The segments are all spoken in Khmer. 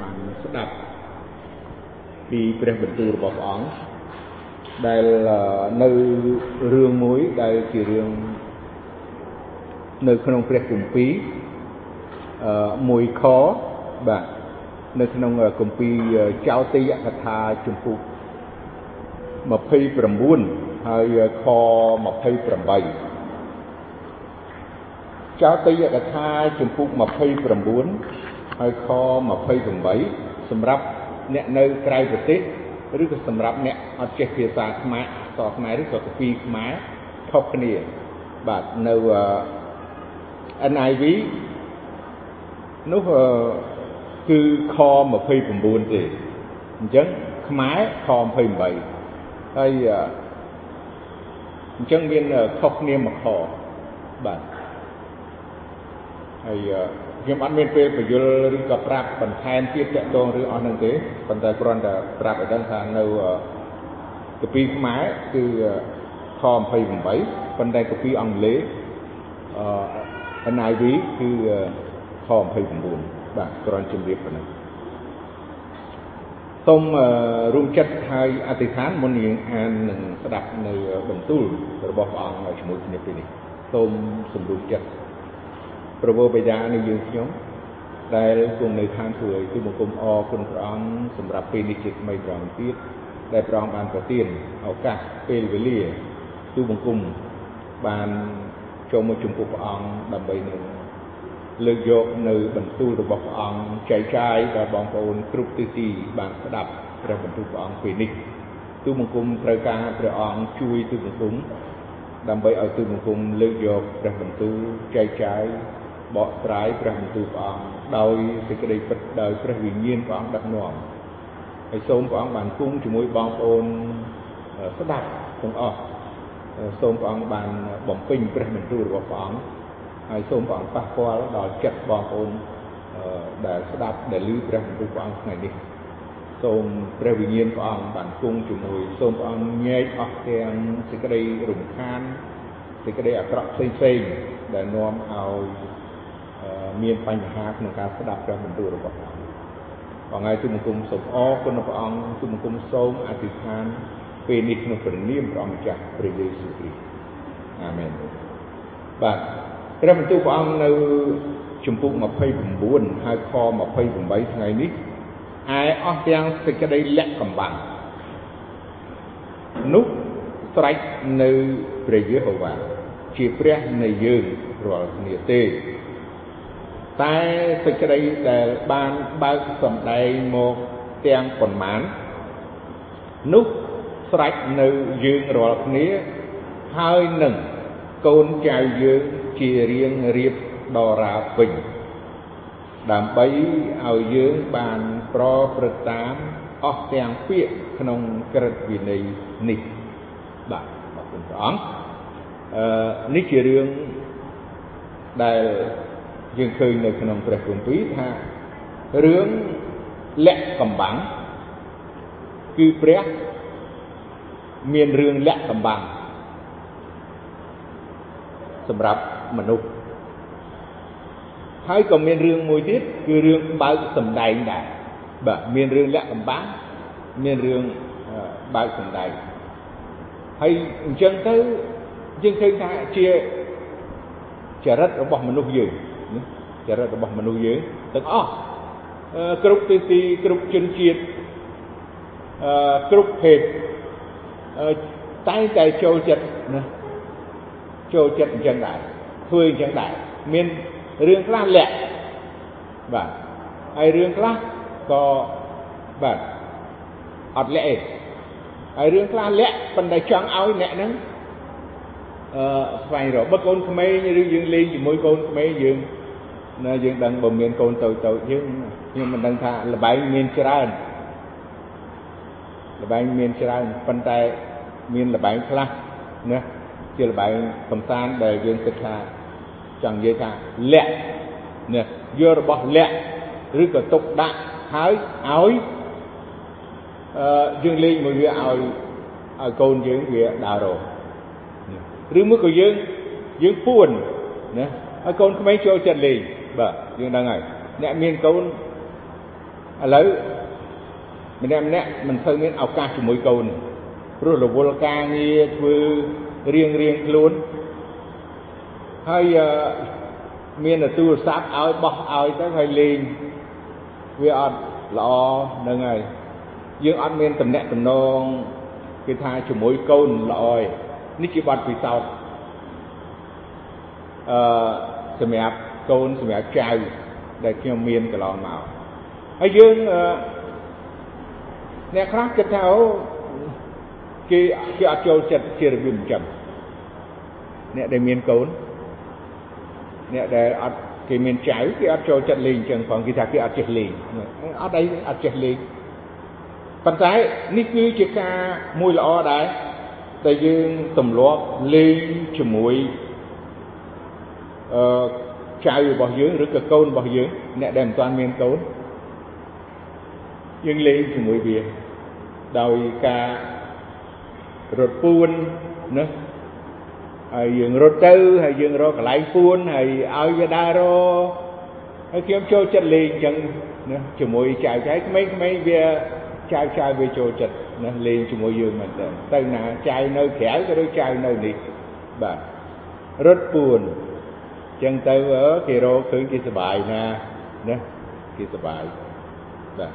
បានស្ដាប់ពីព្រះបន្ទូលរបស់ព្រះអង្គដែលនៅរឿងមួយដែលជារឿងនៅក្នុងព្រះគម្ពីរអឺមួយខបាទនៅក្នុងគម្ពីរចោទយកថាជំពូក29ហើយខ28ចោទយកថាជំពូក29 ហើយខ28សម្រាប់អ្នកនៅក្រៅប្រទេសឬក៏សម្រាប់អ្នកអត់ចេះភាសាខ្មែរអក្សរខ្មែរឬក៏កាពីខ្មែរខុសគ្នាបាទនៅ NIV នោះគឺខ29ទេអញ្ចឹងខ្មែរខ28ហើយអញ្ចឹងមានខុសគ្នាមួយខបាទហើយ ខ្ញុំអត់មានពេលបញ្យលឬក៏ប្រាប់បន្ថែមទៀតតកតងរឿងអស់ហ្នឹងទេប៉ុន្តែគ្រាន់តែប្រាប់ឲ្យដឹងថានៅកាពីខ្មែរគឺខ28ប៉ុន្តែកាពីអង់គ្លេសអឺ NIV គឺខ29បាទគ្រាន់ជំរាបប៉ុណ្ណឹងសូមរួមចិត្តហើយអធិដ្ឋានមុនយើងអាននឹងស្ដាប់នៅបន្ទូលរបស់ព្រះអង្គជាមួយគ្នាពេលនេះសូមសម្រុំចិត្ត ប្រពោបិតានៃយើងខ្ញុំដែលគង់នៅខាងសួគ៌គឺបង្គំអរគុណព្រះអង្គសម្រាប់ពេលនេះជាថ្មីព្រះអង្គទៀតដែលព្រះអង្គបានប្រទានឱកាសពេលវេលាទូបង្គំបានចូលមកចំពោះព្រះអង្គដើម្បីនឹងលើកយកនៅបន្ទូលរបស់ព្រះអង្គចែកចាយដល់បងប្អូនគ្រប់ទិសទីបានស្ដាប់ព្រះបន្ទូលព្រះអង្គពេលនេះទូបង្គំត្រូវការព្រះអង្គជួយទូបង្គំដើម្បីឲ្យទូបង្គំលើកយកព្រះបន្ទូលចែកចាយ បកស្រាយព្រះបន្ទូលព្រះអង្គដោយសេចក្តីពិតដោយព្រះវិញ្ញាណព្រះអង្គដឹកនាំហើយសូមព្រះអង្គបានគង់ជាមួយបងប្អូនស្ដាប់ទាំងអស់សូមព្រះអង្គបានបំពេញព្រះបន្ទូលរបស់ព្រះអង្គហើយសូមព្រះអង្គប៉ះពាល់ដល់ចិត្តបងប្អូនដែលស្ដាប់ដែលឮព្រះបន្ទូលព្រះអង្គថ្ងៃនេះសូមព្រះវិញ្ញាណព្រះអង្គបានគង់ជាមួយសូមព្រះអង្គញែកអស់ទាំងសេចក្តីរំខានសេចក្តីអាក្រក់ផ្សេងៗដែលនាំឲ្យ មានបញ្ហាក្នុងការស្ដាប់ព្រះបន្ទូលរបស់ព្រះអង្គបងហើយទូបង្គំសូមអរគុណព្រះអង្គទូបង្គំសូមអធិដ្ឋានពេលនេះក្នុងព្រះនាមព្រះអង្គម្ចាស់ព្រះយេស៊ូវគ្រីស្ទអាមែនបាទព្រះបន្ទូលព្រះអង្គនៅជំពូក29ហើយខ28ថ្ងៃនេះឯអស់ទាំងសេចក្តីលាក់កំបាំងនោះស្រេចនៅព្រះយេហូវ៉ាជាព្រះនៃយើងរាល់គ្នាទេ តែសេចក្តីដែលបានបើកសំដែងមកទាំងប៉ុន្មាននោះស្រេចនៅយើងរាល់គ្នា ហើយនឹងកូនចៅយើងជារៀងរៀបដរាបវិញដើម្បីឲ្យយើងបានប្រព្រឹត្តតាមអស់ទាំងពាក្យក្នុងក្រឹតវិន័យនេះបាទអរគុណព្រះអង្គអឺនេះជារឿងដែល យើងឃើញនៅក្នុងព្រះគម្ពីរថារឿងលាក់កំបាំងគឺព្រះមានរឿងលាក់កំបាំងសម្រាប់មនុស្សហើយក៏មានរឿងមួយទៀតគឺរឿងបើកសម្ដែងដែរបាទមានរឿងលាក់កំបាំងមានរឿងបើកសម្ដែងហើយអញ្ចឹងទៅយើងឃើញថាជាចរិតរបស់មនុស្សយើង ចរិតរបស់មនុស្សយើងទាំងអស់គ្រប់ទិសទីគ្រប់ជនជាតិអឺគ្រប់ភេទតែងតែចូលចិត្តណាចូលចិត្តអញ្ចឹងដែរធ្វើអញ្ចឹងដែរមានរឿងខ្លះលាក់បាទហើយរឿងខ្លះក៏បាទអត់លាក់ទេហើយរឿងខ្លះលាក់ប៉ុន្តែចង់ឲ្យអ្នកហ្នឹងអឺស្វែងរកបើកូនក្មេងឬយើងលេងជាមួយកូនក្មេងយើង ណាយើងដឹងបើមានកូនតូចតូចយើងខ្ញុំមិនដឹងថាលបែងមានច្រើនលបែងមានច្រើនប៉ុន្តែមានលបែងខ្លះណាជាលបែងកំសាន្តដែលយើងគិតថាចង់និយាយថាលាក់ណាយករបស់លាក់ឬក៏ទុកដាក់ហើយឲ្យអឺយើងលេងមួយវាឲ្យឲ្យកូនយើងវាដើររឬមួយក៏យើងយើងពួនណាឲ្យកូនក្មេងចូលចិត្តលេង បាទយើងដឹងហើយអ្នកមានកូនឥឡូវម្នាក់ម្នាក់មិនសូវមានឱកាសជាមួយកូនព្រោះរវល់ការងារធ្វើរៀងរៀងខ្លួនហើយមានទូរស័ព្ទឲ្យបោះឲ្យទៅហើយលេងវាអត់ល្អនឹងហើយយើងអត់មានតំណែងតំណងគេថាជាមួយកូនល្អឯនេះជាបទពិសោធន៍អឺសម្រាប់ កូនសម្រាប់ចៅដែលខ្ញុំមានកន្លងមកហើយយើងអ្នកខ្លះគិតថាអូគេគេអត់ចូលចិត្តជារបៀបអញ្ចឹងអ្នកដែលមានកូនអ្នកដែលអត់គេមានចៅគេអត់ចូលចិត្តលេងអញ្ចឹងផងគេថាគេអត់ចេះលេងអត់អីអត់ចេះលេងប៉ុន្តែនេះគឺជាការមួយល្អដែរដែលយើងទម្លាប់លេងជាមួយអឺ ចៅរបស់យើងឬក៏កូនរបស់យើងអ្នកដែលមិនទាន់មានកូនយើងលេងជាមួយវាដោយការរត់ពួនណាហើយយើងរត់ទៅហើយយើងរកកន្លែងពួនហើយឲ្យវាដើររហើយខ្ញុំចូលចិត្តលេងអញ្ចឹងណាជាមួយចៅចៅក្មេងៗវាចៅចៅវាចូលចិត្តណាលេងជាមួយយើងមែនតើទៅណាចៅនៅក្រៅក៏ដូចចៅនៅនេះបាទរត់ពួន ចឹងទៅគេរកឃើញគេសុបាយណាណាគេសុបាយបាទ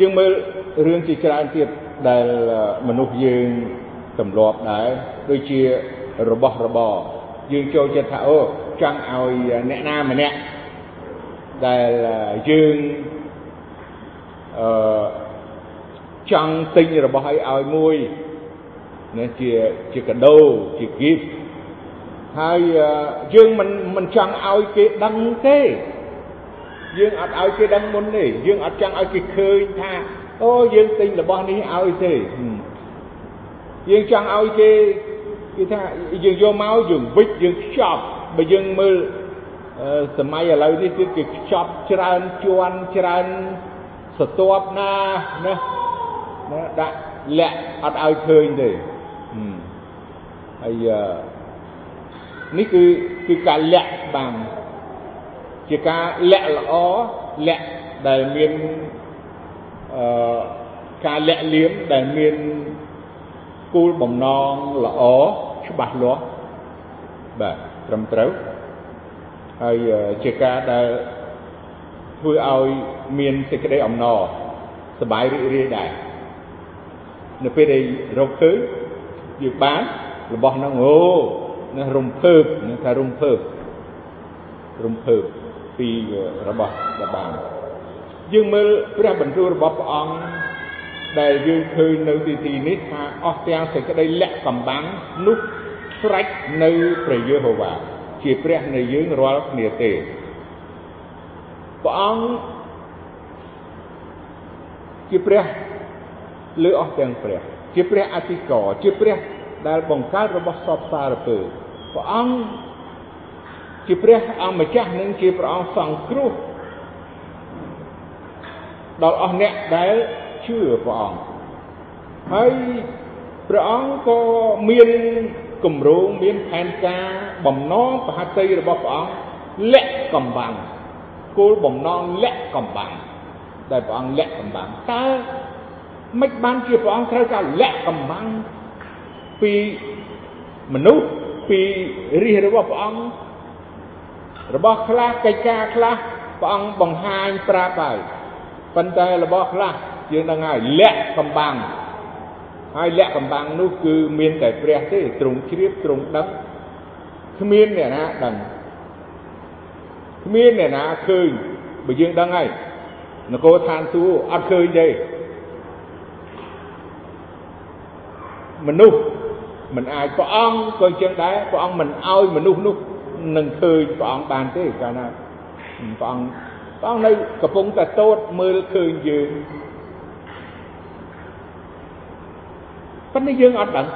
យើងមើលរឿងជាច្រើនទៀតដែលមនុស្សយើងទម្លាប់ដែរដូចជារបស់របរយើងចូលចិត្តថាអូចង់ឲ្យអ្នកណាម្នាក់ដែលយើងអឺចង់ទិញរបស់ឲ្យឲ្យមួយណាជាជាកាដូជា gift ហើយយើងមិនមិនចង់ឲ្យគេដឹងទេយើងអត់ឲ្យគេដឹងមុនទេយើងអត់ចង់ឲ្យគេឃើញថាអូយើងទិញរបស់នេះឲ្យទេយើងចង់ឲ្យគេគេថាយើងយកមកយើងវិចយើងខ្ចប់បើយើងមើលសម័យឥឡូវនេះគឺគេខ្ចប់ច្រើនជាន់ច្រើនស្ទាប់ណាណាណាដាក់លាក់អត់ឲ្យឃើញទេហើយ នេះគឺគឺការលាក់បាំងជាការលាក់ល្អលាក់ដែលមានអឺការលាក់លៀមដែលមានគោលបំណងល្អច្បាស់លាស់បាទត្រឹមត្រូវហើយជាការដែលធ្វើឲ្យមានសេចក្តីអំណរសบายរីករាយដែរនៅពេលដែលរកឃើញយើងបានរបស់ហ្នឹងអូ ណារំភើបនឹងថារំភើបរំភើបពីរបស់ដែលបានយើងមើលព្រះបន្ទូលរបស់ព្រះអង្គដែលយើងឃើញនៅទីទីនេះថាអស់ទាំងសេចក្តីលាក់កំបាំងនោះស្រេចនៅព្រះយេហូវ៉ាជាព្រះនៃយើងរាល់គ្នាទេព្រះអង្គជាព្រះលើអស់ទាំងព្រះ ជាព្រះអធិការជាព្រះ ដែលបង្កើតរបស់សពសារពើព្រះអង្គជាព្រះអង្គម្ចាស់នឹងជាព្រះអង្គសង្គ្រោះដល់អស់អ្នកដែលជឿព្រះអង្គហើយព្រះអង្គក៏មានគម្រោងមានផែនការបំណងប្រហត្ថីរបស់ព្រះអង្គលាក់កំបាំងគោលបំណងលាក់កំបាំងដែលព្រះអង្គលាក់កំបាំងតើមិនបានជាព្រះអង្គត្រូវការលាក់កំបាំង ពីមនុស្សពីរាជរបស់ព្រះអង្គរបស់ខ្លះកិច្ចការខ្លះព្រះអង្គបង្ហាញប្រាប់ហើយប៉ុន្តែរបស់ខ្លះយើងដឹងហើយលាក់កំបាំងហើយលាក់កំបាំងនោះគឺមានតែព្រះទេទ្រង់ជ្រាបទ្រង់ដឹងគ្មានអ្នកណាដឹងគ្មានអ្នកណាឃើញបើយើងដឹងហើយនគរឋានសួគ៌អត់ឃើញទេមនុស្ស មិនអាចព្រះអង្គក៏អញ្ចឹងដែរព្រះអង្គមិនឲ្យមនុស្សនោះនឹងឃើញព្រះអង្គបានទេកាលណាព្រះអង្គព្រះអង្គនៅកំពុងតែតូតមើលឃើញយើងប៉ុន្តែយើងអត់ដឹង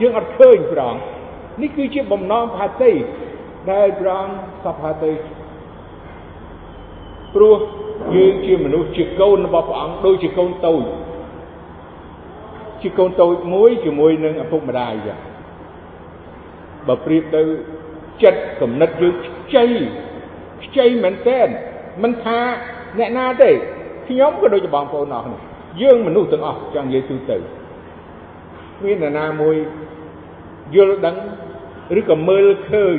យើងអត់ឃើញព្រះអង្គនេះគឺជាបំណងផាតីដែលព្រះអង្គសពផាតីព្រោះយើងជាមនុស្សជាកូនរបស់ព្រះអង្គដូចជាកូនតូច ជាកូនតូចមួយជាមួយនឹងឪពុកម្ដាយចឹងបើប្រៀបទៅចិត្តគំនិតយើងខ្ចីខ្ចីមែនតើមិនថាអ្នកណាទេខ្ញុំក៏ដូចជាបងប្អូនអស់នេះយើងមនុស្សទាំងអស់ចង់និយាយទូទៅមាននរណាមួយយល់ដឹងឬក៏មើលឃើញ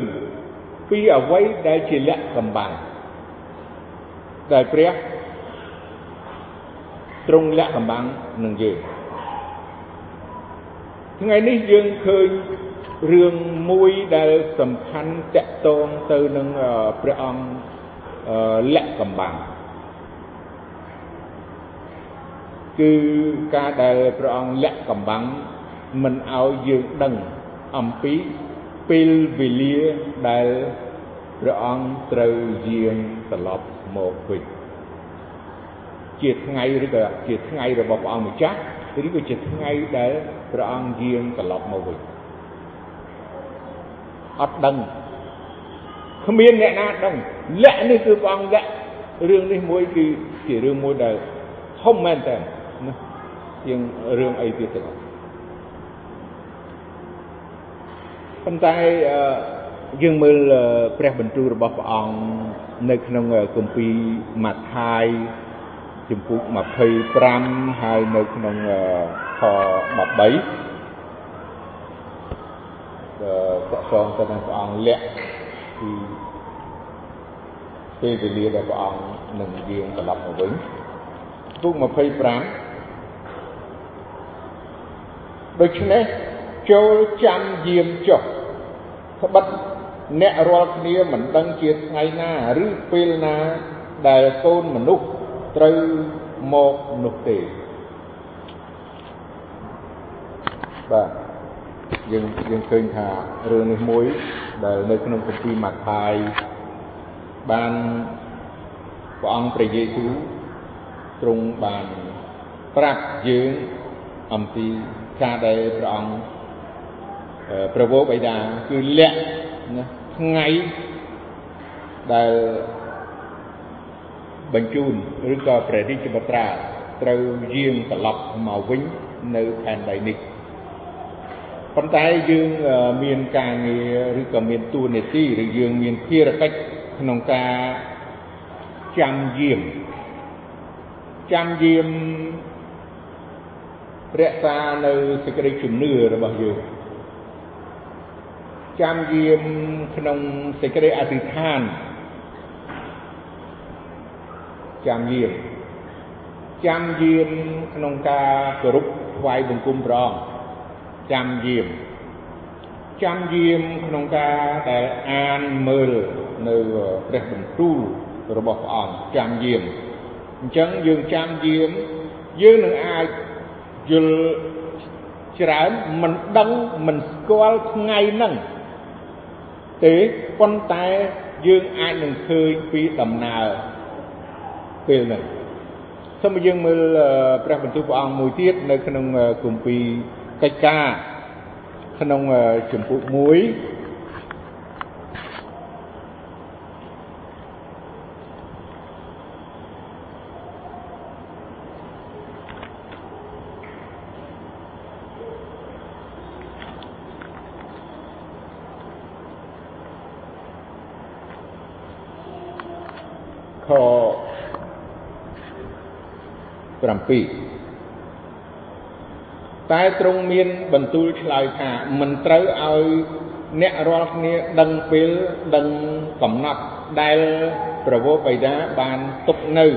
ពីអ្វីដែលជាលក្ខកំបាំងដែលព្រះទ្រង់លក្ខកំបាំងនឹងយើង ថ្ងៃនេះយើងឃើញរឿងមួយដែលសំខាន់តកតងទៅនឹងព្រះអង្គលក្ខកំបាំងគឺការដែលព្រះអង្គលក្ខកំបាំងមិនឲ្យយើងដឹងអំពីពេលវេលាដែលព្រះអង្គត្រូវយាងត្រឡប់មកវិញជាថ្ងៃឬក៏ជាថ្ងៃរបស់ព្រះអង្គម្ចាស់ឬក៏ជាថ្ងៃដែល ព្រះអង្គយាងត្រឡប់មកវិញអត់ដឹងគ្មានអ្នកណាដឹងលក្ខនេះគឺព្រះអង្គលក្ខរឿងនេះមួយគឺជារឿងមួយដែលធំមែនតើណាជាងរឿងអីទៀតទៅប៉ុន្តែយើងមើលព្រះបន្ទូលរបស់ព្រះអង្គនៅក្នុងគម្ពីរម៉ាថាយជំពូក25ហើយនៅក្នុង ខ13តកតងទៅនឹងព្រះអង្គលក្ខពីពេលវេលាដែលព្រះអង្គនឹងយាងត្រឡប់មកវិញពុក25ដូច្នេះចូលចាំយាមចុះត្បិតអ្នករាល់គ្នាមិនដឹងជាថ្ងៃណាឬពេលណាដែលកូនមនុស្សត្រូវមកនោះទេ បាទយើងយើងឃើញថារឿងនេះមួយដែលនៅក្នុងគម្ពីរម៉ាថាយបានព្រះអង្គព្រះយេស៊ូវទ្រង់បានប្រាប់យើងអំពីការដែលព្រះអង្គប្រវោបិតាគឺលក្ខណាថ្ងៃដែលបញ្ជូនឬក៏ព្រះរាជបុត្រាត្រូវយាងត្រឡប់មកវិញនៅផែនដីនេះ ប៉ុន្តែយើងមានការងារឬក៏មានតួនាទីឬយើងមានភារកិច្ចក្នុងការចាំយាមចាំយាមរក្សានៅសេចក្តីជំនឿរបស់យើងចាំយាមក្នុងសេចក្តីអធិដ្ឋានចាំយាមចាំយាមក្នុងការគោរពថ្វាយបង្គំព្រះអង្គ ចាំយាមចាំយាមក្នុងការដែលអានមើលនៅព្រះបន្ទូលរបស់ព្រះអង្គចាំយាមអញ្ចឹងយើងចាំយាមយើងនឹងអាចយល់ច្រើនមិនដឹងមិនស្គាល់ថ្ងៃហ្នឹងទេប៉ុន្តែយើងអាចនឹងឃើញពីដំណើរពេលហ្នឹងសូមយើងមើលព្រះបន្ទូលព្រះអង្គមួយទៀតនៅក្នុងគម្ពីរ កិច្ចការក្នុងចម្ពោះ17 តែទ្រង់មានបន្ទូលឆ្លើយថាមិនត្រូវឲ្យអ្នករាល់គ្នាដឹងពេលដឹងកំណត់ដែលប្រវោបិតាបានទុកនៅ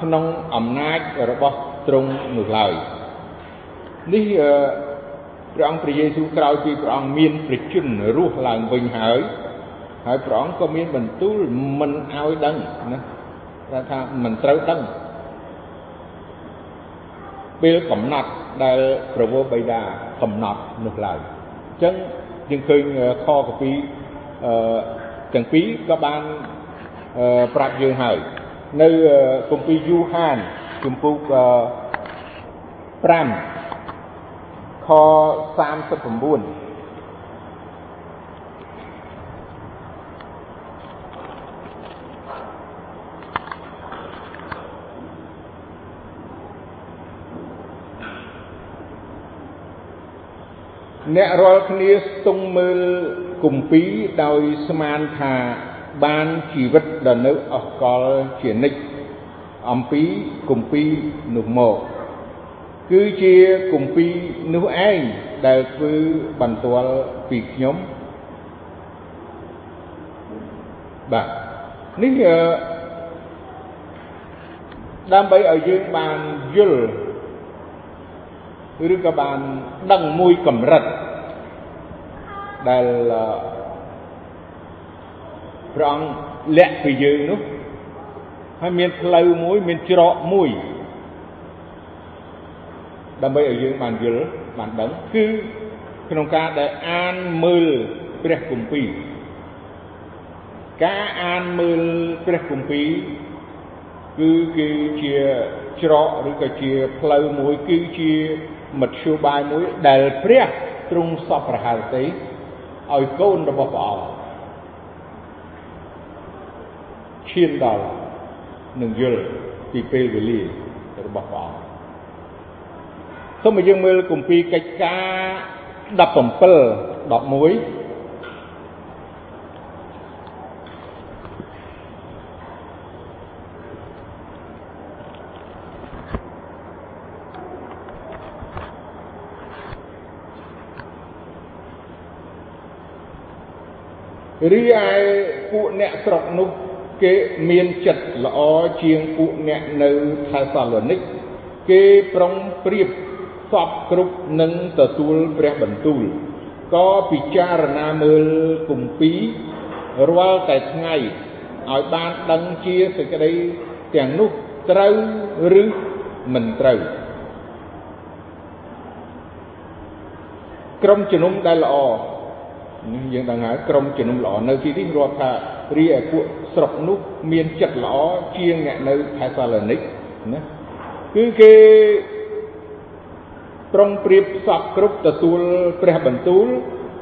ក្នុងអំណាចរបស់ទ្រង់នោះឡើយនេះព្រះអង្គព្រះយេស៊ូវក្រោយពីព្រះអង្គមានព្រះជន្មរស់ឡើងវិញហើយហើយព្រះអង្គក៏មានបន្ទូលមិនឲ្យដឹងណាថាមិនត្រូវដឹងពេលកំណត់ ដែលប្រវោបិតាកំណត់នោះឡើយអញ្ចឹងយើងឃើញខកពីអឺទាំងពីរក៏បានប្រាប់យើងហើយនៅគម្ពីរយូហានជំពូក5ខ39 អ្នករាល់គ្នាស្ទង់មើលគម្ពីរដោយស្មានថាបានជីវិតដ៏នៅអស់កលជានិច្ចអំពីគម្ពីរនោះមក គឺជាគម្ពីរនោះឯងដែលធ្វើបន្ទាល់ពីខ្ញុំបាទនេះដើម្បីឲ្យយើងបានយល់ឬក៏បានដឹងមួយកម្រិត ដែលព្រះអង្គលាក់ពីយើងនោះហើយមានផ្លូវមួយមានច្រកមួយដើម្បីឲ្យយើងបានយល់បានដឹងគឺក្នុងការដែលអានមើលព្រះគម្ពីរការអានមើលព្រះគម្ពីរគឺគឺជាច្រកឬក៏ជាផ្លូវមួយគឺជាមធ្យោបាយមួយដែលព្រះទ្រង់សពប្រហែលទេ ឲ្យកូនរបស់ព្រះអង្គឈានដល់នឹងយល់ពីពេលវេលារបស់ព្រះអង្គសូមឲ្យយើងមើលគម្ពីរកិច្ចការ17 11 រីឯពួកអ្នកស្រុកនោះ គេមានចិត្តល្អជាងពួកអ្នកនៅថេសាឡូនីក គេប្រុងប្រៀបសពគ្រប់នឹងទទួលព្រះបន្ទូល ក៏ពិចារណាមើលគម្ពីររាល់តែថ្ងៃឲ្យបានដឹងជាសេចក្តីទាំងនោះត្រូវឬមិនត្រូវ ក្រុមជំនុំដែលល្អ នេះយើងដឹងហើយក្រុមជំនុំល្អនៅទីនេះរាប់ថារីឯពួកស្រុកនោះមានចិត្តល្អជាងអ្នកនៅថេសាឡូនីកណាគឺគេប្រុងប្រៀបផ្សព្វគ្រប់ទទួលព្រះបន្ទូល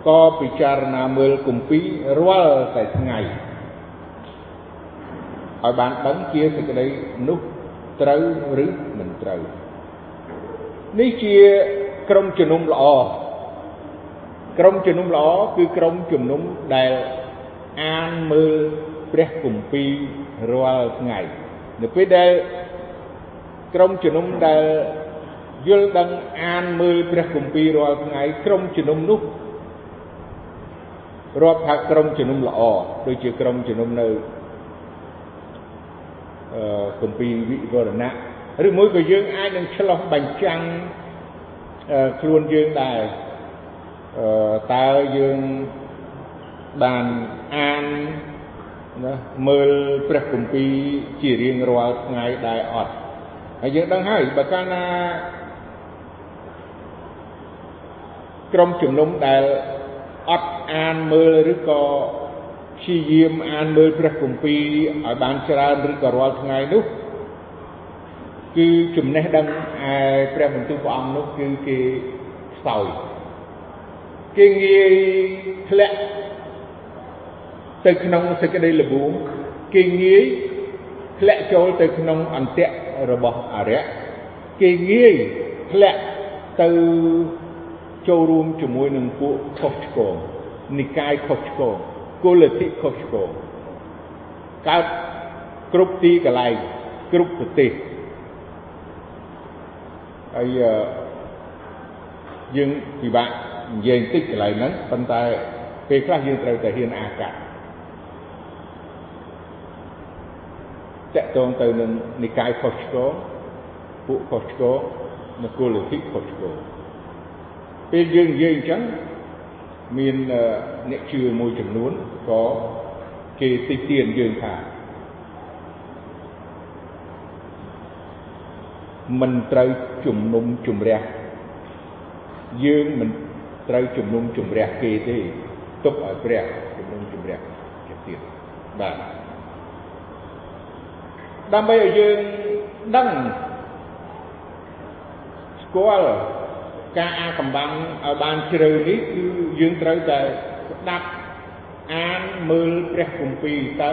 ក៏ពិចារណាមើលគម្ពីររាល់តែថ្ងៃឲ្យបានដឹងជាសេចក្តីនោះត្រូវឬមិនត្រូវនេះជាក្រុមជំនុំល្អ ក្រុមជំនុំល្អគឺក្រុមជំនុំដែលអានមើលព្រះគម្ពីររាល់ថ្ងៃនៅពេលដែលក្រុមជំនុំដែលយល់ដឹងអានមើលព្រះគម្ពីររាល់ថ្ងៃក្រុមជំនុំនោះរាប់ថាក្រុមជំនុំល្អដូចជាក្រុមជំនុំនៅអឺគម្ពីរវិវរណៈឬមួយក៏យើងអាចនឹងឆ្លោះបញ្ចាំងខ្លួនយើងដែរ តើយើងបានអានណាមើលព្រះគម្ពីរជារៀងរាល់ថ្ងៃដែរអត់ហើយយើងដឹងហើយបើកាលណាក្រុមជំនុំដែលអត់អានមើលឬក៏ព្យាយាមអានមើលព្រះគម្ពីរឲ្យបានច្រើនឬក៏រាល់ថ្ងៃនោះគឺចំណេះដឹងឯព្រះបន្ទូលព្រះអង្គនោះគឺគេខ្សោយ គេងាយធ្លាក់ទៅក្នុងសេចក្តីល្បួងគេងាយធ្លាក់ចូលទៅក្នុងអន្ទាក់របស់អរិយគេងាយធ្លាក់ទៅចូលរួមជាមួយនឹងពួកខុសឆ្គងនិកាយខុសឆ្គងគោលលទ្ធិខុសឆ្គងកើតគ្រប់ទីកន្លែងគ្រប់ប្រទេសហើយយើងពិបាក និយាយបន្តិចកន្លែងហ្នឹងប៉ុន្តែពេលខ្លះយើងត្រូវតែហ៊ានអាកាត់តកតងទៅនឹងនិកាយខុសឆ្គងពួកខុសឆ្គងនគរលទ្ធិខុសឆ្គងពេលយើងនិយាយអញ្ចឹងមានអ្នកជឿមួយចំនួនក៏គេតិចទៀនយើងថាមិនត្រូវជំនុំជម្រះយើងមិន ត្រូវជំនុំជម្រះគេទេទុកឲ្យព្រះជំនុំជម្រះគេទៀតបាទដើម្បីឲ្យយើងដឹងស្គាល់ការអាកំបាំងឲ្យបានជ្រៅនេះគឺយើងត្រូវតែស្ដាប់អានមើលព្រះគម្ពីរតើ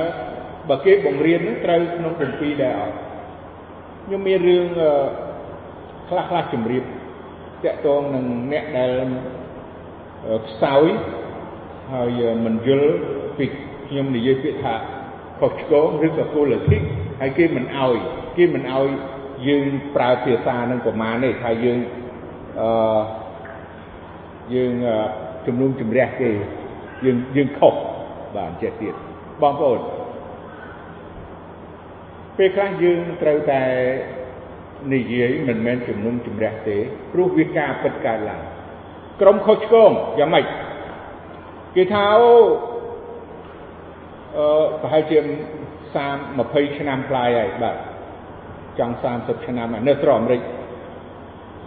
បើគេបង្រៀននឹងត្រូវក្នុងគម្ពីរដែរអត់ខ្ញុំមានរឿងខ្លះខ្លះជម្រាបតកតងនឹងអ្នកដែល ខ្សោយហើយមិនយល់ពីខ្ញុំនិយាយពាក្យថាខុសឆ្គងឬក៏គោលលទ្ធិហើយគេមិនអោយគេមិនឲ្យយើងប្រើភាសានឹងប្រមាណទេថាយើងអឺយើងជំនុំជម្រះគេយើងយើងខុសបាទចេះទៀតបងប្អូនពេលខ្លះយើងត្រូវតែនិយាយមិនមែនជំនុំជម្រះទេព្រោះវាការពិតកើតឡើង ក្រុមខុសឆ្គងយ៉ាងម៉េចគេថាអូអឺប្រហែលជា30 20ឆ្នាំប្លាយហើយបាទចង់30ឆ្នាំនៅត្រអាមេរិក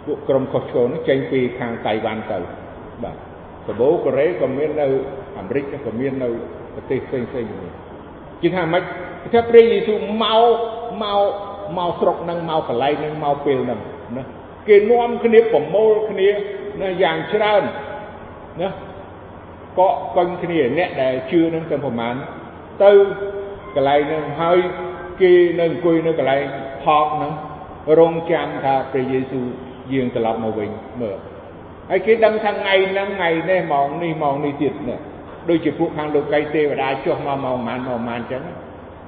ពួកក្រុមខុសឆ្គងនោះចេញពីខាងតៃវ៉ាន់ទៅបាទសបូកូរ៉េក៏មាននៅអាមេរិកក៏មាននៅប្រទេសផ្សេងផ្សេងនេះគេថាម៉េចគេថាព្រះយេស៊ូវមកមកមកស្រុកហ្នឹងមកកន្លែងហ្នឹងមកពេលហ្នឹងណាគេនាំគ្នាប្រមូលគ្នា ណាយ៉ាងច្រើនណាកក់កុញគ្នាអ្នកដែលជឿនឹងទៅប្រមាណទៅកន្លែងហ្នឹងហើយគេនៅអង្គុយនៅកន្លែងថតហ្នឹងរងចាំថាព្រះយេស៊ូវយាងត្រឡប់មកវិញមើលហើយគេដឹងថាថ្ងៃហ្នឹងថ្ងៃនេះម៉ោងនេះម៉ោងនេះទៀតណាដូចជាពួកខាងលោកីទេវតាចុះមកម៉ោងប៉ុន្មានម៉ោងប៉ុន្មានអញ្ចឹង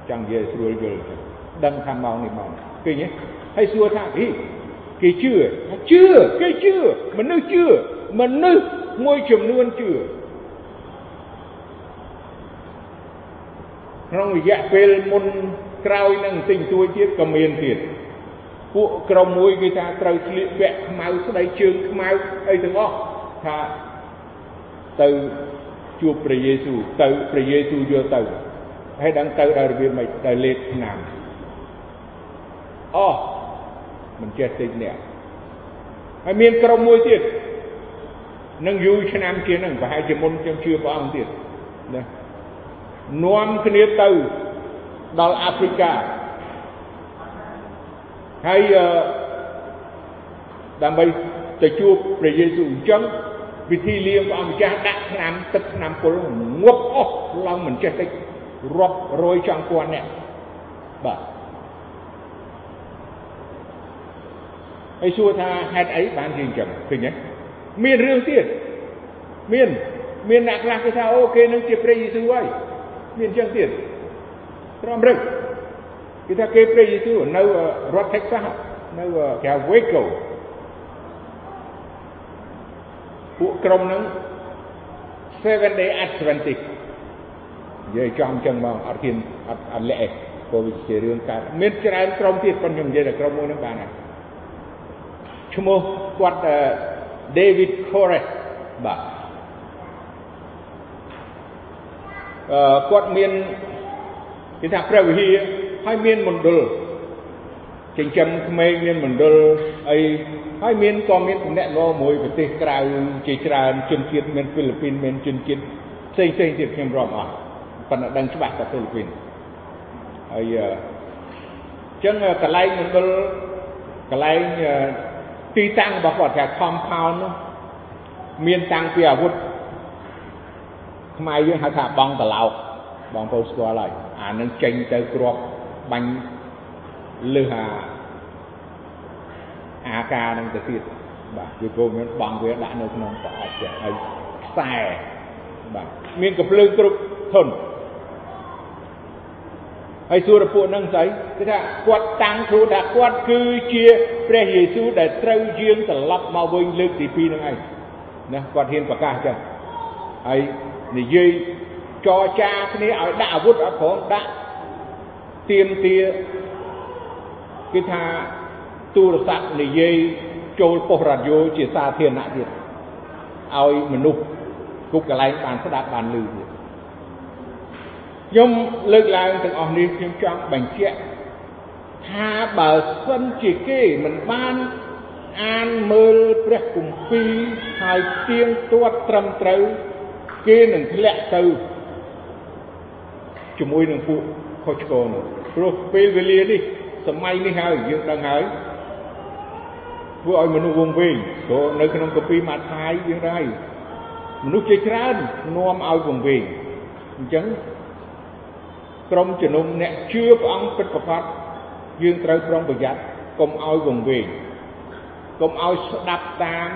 ចង់និយាយស្រួលយល់ដឹងថាម៉ោងនេះម៉ោងឃើញទេហើយសួរថាហី គេជឿជឿគេជឿមនុស្សជឿមនុស្សមួយចំនួនជឿក្នុងរយៈពេលមុនក្រោយនឹងបន្តិចតួចទៀតក៏មានទៀតពួកក្រុមមួយគេថាត្រូវស្លៀកពាក់ខ្មៅស្ដីជើងខ្មៅអីទាំងអស់ថាទៅជួបព្រះយេស៊ូវទៅព្រះយេស៊ូវយកទៅហើយដឹងទៅដល់របៀបម៉េចទៅលេបឆ្នាំអូ មិនចេះតិចនេះហើយមានក្រុមមួយទៀតនឹងយូរឆ្នាំជាងហ្នឹងប្រហែលជាមុនខ្ញុំជឿព្រះអង្គទៀតណានាំគ្នាទៅដល់អាហ្វ្រិកាហើយដើម្បីទៅជួបព្រះយេស៊ូវអញ្ចឹងវិធីលៀងព្រះអង្គម្ចាស់ដាក់ឆ្នាំទឹកឆ្នាំពុលងប់អស់ឡើងមិនចេះតិចរាប់រយចង់ពាន់អ្នកបាទ ហើយសួរថាហេតុអីបានជាអញ្ចឹងឃើញទេមានរឿងទៀតមានមានអ្នកខ្លះគេថាអូគេនឹងជាព្រះយេស៊ូវហើយមានអញ្ចឹងទៀតត្រឹមរឹកគេថាគេព្រះយេស៊ូវនៅរដ្ឋ Texas នៅគេហៅ Waco ពួកក្រុមហ្នឹង Seven Day Adventist និយាយចំចឹងមកអត់ហ៊ានអត់អត់លាក់ព្រោះវាជារឿងកើតមានច្រើនក្រុមទៀតប៉ុន្តែខ្ញុំនិយាយតែក្រុមមួយហ្នឹងបានហើយ ឈ្មោះគាត់ David Koresh បាទអឺគាត់មានគេថាព្រះវិហារហើយមានមណ្ឌលចិញ្ចឹមក្មេងមានមណ្ឌលអីហើយមានក៏មានតំណែងមួយប្រទេសក្រៅជាច្រើនជនជាតិមានហ្វីលីពីនមានជនជាតិផ្សេងផ្សេងទៀតខ្ញុំរាប់អស់ប៉ុន្តែដឹងច្បាស់តែហ្វីលីពីនហើយអញ្ចឹងកន្លែងមណ្ឌលកន្លែង ទីតាំងរបស់គាត់ថា compound នោះមានតាំងពីអាវុធខ្មែរយើងហៅថាបងតឡោកបងប្អូនស្គាល់ហើយអានឹងចេញទៅគ្រាប់បាញ់លើអាអាការនឹងទៅទៀតបាទវាក៏មានបងវាដាក់នៅក្នុងប្រអប់ចេះហើយខ្សែបាទមានកំភ្លើងគ្រប់ធន់ ហើយសួរពួកហ្នឹងស្អីគឺថាគាត់តាំងខ្លួនថាគាត់គឺជាព្រះយេស៊ូវដែលត្រូវយាងត្រឡប់មកវិញលើកទី2ហ្នឹងឯងណាគាត់ហ៊ានប្រកាសចឹងហើយនិយាយចរចាគ្នាឲ្យដាក់អាវុធអត់ព្រមដាក់ទៀមទាគឺថាទូរស័ព្ទនិយាយចូលប៉ុស្តិ៍រ៉ាឌីយ៉ូជាសាធារណៈទៀតឲ្យមនុស្សគ្រប់កន្លែងបានស្ដាប់បានឮទៀត ខ្ញុំលើកឡើងទាំងអស់នេះខ្ញុំចង់បញ្ជាក់ថាបើសិនជាគេមិនបានអានមើលព្រះគម្ពីរហើយទៀងទាត់ត្រឹមត្រូវគេនឹងធ្លាក់ទៅជាមួយនឹងពួកខុសឆ្គងនោះព្រោះពេលវេលានេះសម័យនេះហើយយើងដឹងហើយធ្វើឲ្យមនុស្សវង្វេងព្រោះនៅក្នុងកាពីម៉ាថាយយើងដែរមនុស្សជាច្រើននាំឲ្យវង្វេងអញ្ចឹង ក្រុមជំនុំអ្នកជឿព្រះអង្គពិតប្រាកដយើងត្រូវប្រុងប្រយ័ត្នកុំឲ្យវង្វេងកុំឲ្យស្ដាប់តាម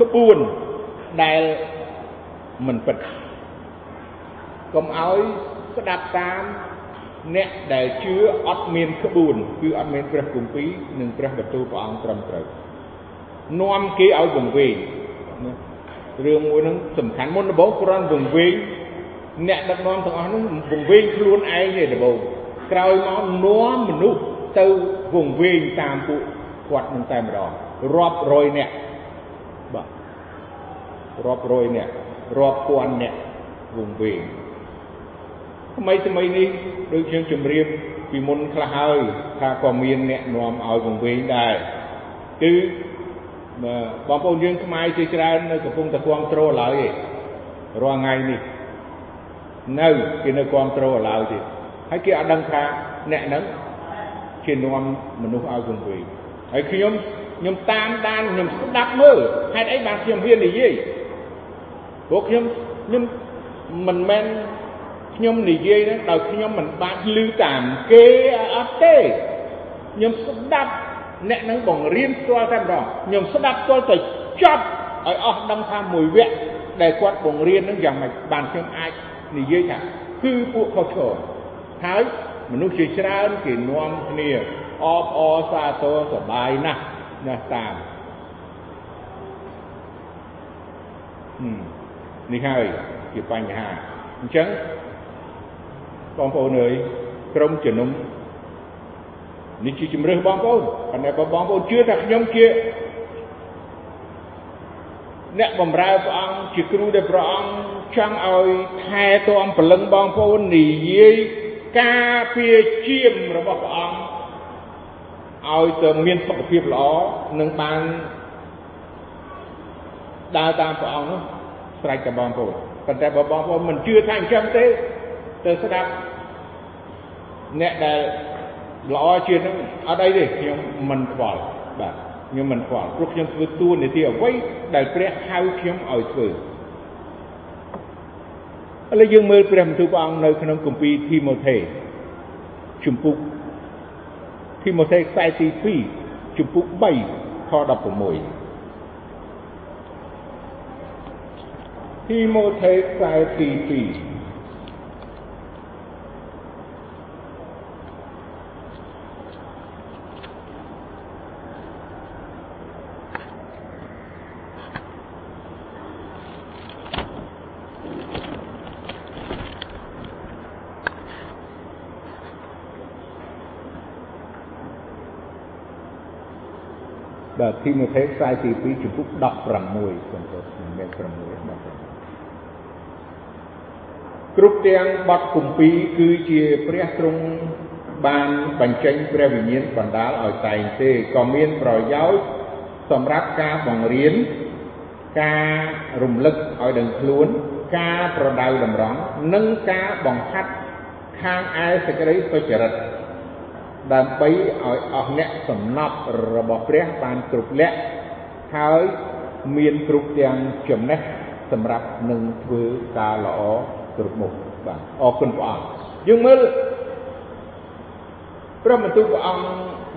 ក្បួនដែលមិនពិតកុំឲ្យស្ដាប់តាមអ្នកដែលជឿអត់មានក្បួនគឺអត់មានព្រះគម្ពីរនិងព្រះបន្ទូលព្រះអង្គត្រឹមត្រូវនាំគេឲ្យវង្វេងរឿងមួយហ្នឹងសំខាន់មុនដំបូងគ្រាន់វង្វេង អ្នកដឹកនាំទាំងអស់ហ្នឹងវង្វេងខ្លួនឯងទេដំបូងក្រោយមកនាំមនុស្សទៅវង្វេងតាមពួកគាត់នឹងតែម្ដងរាប់រយអ្នកបាទរាប់រយអ្នករាប់ពាន់អ្នកវង្វេងថ្មីថ្មីនេះដូចខ្ញុំជម្រាបពីមុនខ្លះហើយថាក៏មានអ្នកនាំឲ្យវង្វេងដែរគឺបងប្អូនយើងខ្មែរជាច្រើននៅកំពុងតែគ្រប់គ្រងឡើយឯងរាល់ថ្ងៃនេះ នៅគេនៅគ្រប់គ្រងឡើយទៀតហើយគេអត់ដឹងថាអ្នកហ្នឹងជានាំមនុស្សឲ្យវង្វេងហើយខ្ញុំខ្ញុំតាមដានខ្ញុំស្ដាប់មើលហេតុអីបានខ្ញុំហ៊ាននិយាយព្រោះខ្ញុំខ្ញុំមិនមែនខ្ញុំនិយាយហ្នឹងដោយខ្ញុំមិនបានឮតាមគេអត់ទេខ្ញុំស្ដាប់អ្នកនឹងបង្រៀនផ្ទាល់តែម្ដងខ្ញុំស្ដាប់ផ្ទាល់ទៅចប់ឲ្យអស់ដឹងថាមួយវគ្គដែលគាត់បង្រៀននឹងយ៉ាងម៉េចបានខ្ញុំអាច និយាយថាគឺពួកខុសឆ្គងហើយមនុស្សជាច្រើនគេនាំគ្នាអបអរសាទរសប្បាយណាស់ណាស់តាមនេះហើយជាបញ្ហាអញ្ចឹងបងប្អូនអើយក្រុមជំនុំនេះជាជំរឿសបងប្អូនប៉ុន្តែបើបងប្អូនជឿថាខ្ញុំជា អ្នកបម្រើព្រះអង្គជាគ្រូដែលព្រះអង្គចង់ឲ្យថែទាំព្រលឹងបងប្អូននិយាយការពារជាមរបស់ព្រះអង្គឲ្យទៅមានសុខភាពល្អនិងបានដើរតាមព្រះអង្គនោះស្រេចតែបងប្អូនប៉ុន្តែបើបងប្អូនមិនជឿថាអញ្ចឹងទេទៅស្ដាប់អ្នកដែលល្អជាងនឹងអត់អីទេខ្ញុំមិនខ្វល់បាទ ខ្ញុំមិនខ្វល់ព្រោះខ្ញុំធ្វើតួនាទីអ្វីដែលព្រះហៅខ្ញុំឲ្យធ្វើឥឡូវយើងមើលព្រះបន្ទូលព្រះអង្គនៅក្នុងគម្ពីរធីម៉ូថេជំពូកធីម៉ូថេខ្សែទី2ជំពូក3ខ16ធីម៉ូថេខ្សែទី2 បាទទីម៉ូថេខ្សែទី2ចំពុក16សំទោសមិនមែន6 16គ្រប់ទាំងបទគម្ពីរគឺជាព្រះទ្រង់បានបញ្ចេញព្រះវិញ្ញាណបណ្ដាលឲ្យតែងទេក៏មានប្រយោជន៍សម្រាប់ការបង្រៀនការរំលឹកឲ្យដឹងខ្លួន ការប្រដៅតម្រង់និងការបង្ហាត់ខាងឯសេចក្តីសុចរិត ដើម្បីឲ្យអស់អ្នកសំណប់របស់ព្រះបានគ្រប់លក្ខហើយមានគ្រប់ទាំងចំណេះសម្រាប់នឹងធ្វើការល្អគ្រប់មុខបាទអរគុណព្រះអង្គយើងមើលព្រះបន្ទូលព្រះអង្គ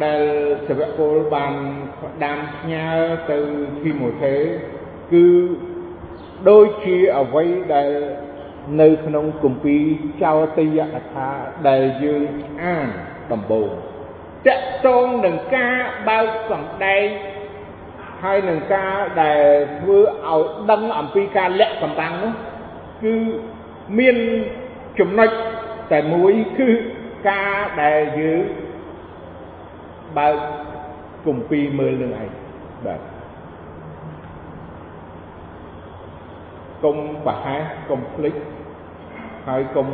ដែលសាវកពលបានផ្ដាំផ្ញើទៅធីម៉ូថេគឺដូចជាអ្វីដែលនៅក្នុងគម្ពីរចោទយកថាដែលយើងអាន ដំបូងតកតងនឹងការបើកសម្ដែងហើយនឹងការដែលធ្វើឲ្យដឹងអំពីការលាក់កំបាំងនោះគឺមានចំណុចតែមួយគឺការដែលយើងបើកគម្ពីរមើលនឹងឯងបាទកុំប្រហែសកុំភ្លេចហើយកុំ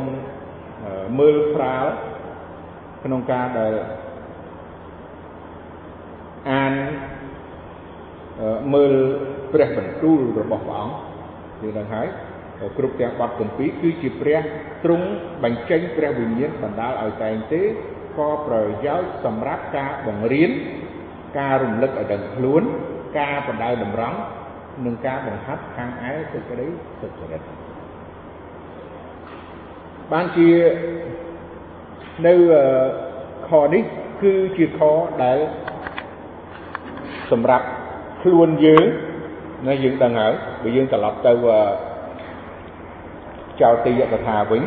មើលស្រាល ក្នុងការដែលអានមើលព្រះបន្ទូលរបស់ព្រះអង្គគឺដឹងហើយគ្រប់ទាំងបទគម្ពីរគឺជាព្រះទ្រង់បញ្ចេញព្រះវិញ្ញាណបណ្ដាលឲ្យតែងទេក៏ប្រយោជន៍សម្រាប់ការបង្រៀនការរំលឹកឲ្យដឹងខ្លួន ការបដៅតម្រង់និងការបង្ហាត់ខាងឯសេចក្តីសុចរិតបានជា នៅខនេះគឺជាខដែលសម្រាប់ខ្លួនយើងណាយើងដឹងហើយបើយើងត្រឡប់ទៅចោលទីយកថាវិញ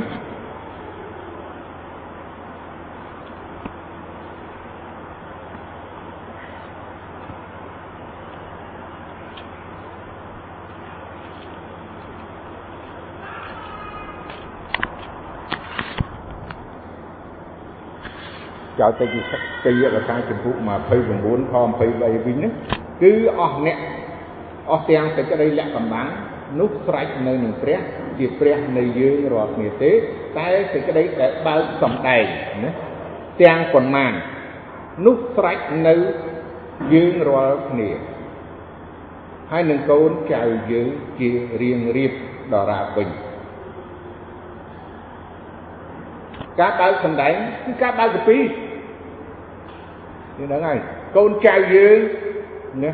ចោលតិចទីរកាចម្ពោះ29ខ23វិញហ្នឹងគឺអស់អ្នកអស់ទាំងសេចក្តីលក្ខកំបាំងនោះស្រេចនៅនឹងព្រះជាព្រះនៃយើងរាល់គ្នាទេ តែសេចក្តីដែលបើកសំដែងណាទាំងប៉ុន្មាននោះស្រេចនៅយើងរាល់គ្នាហើយនឹងកូនចៅយើងជារៀងរៀបដរាបវិញការបើកសំដែងគឺការបើកកពី នេះហ្នឹងហើយកូនចៅយើងណា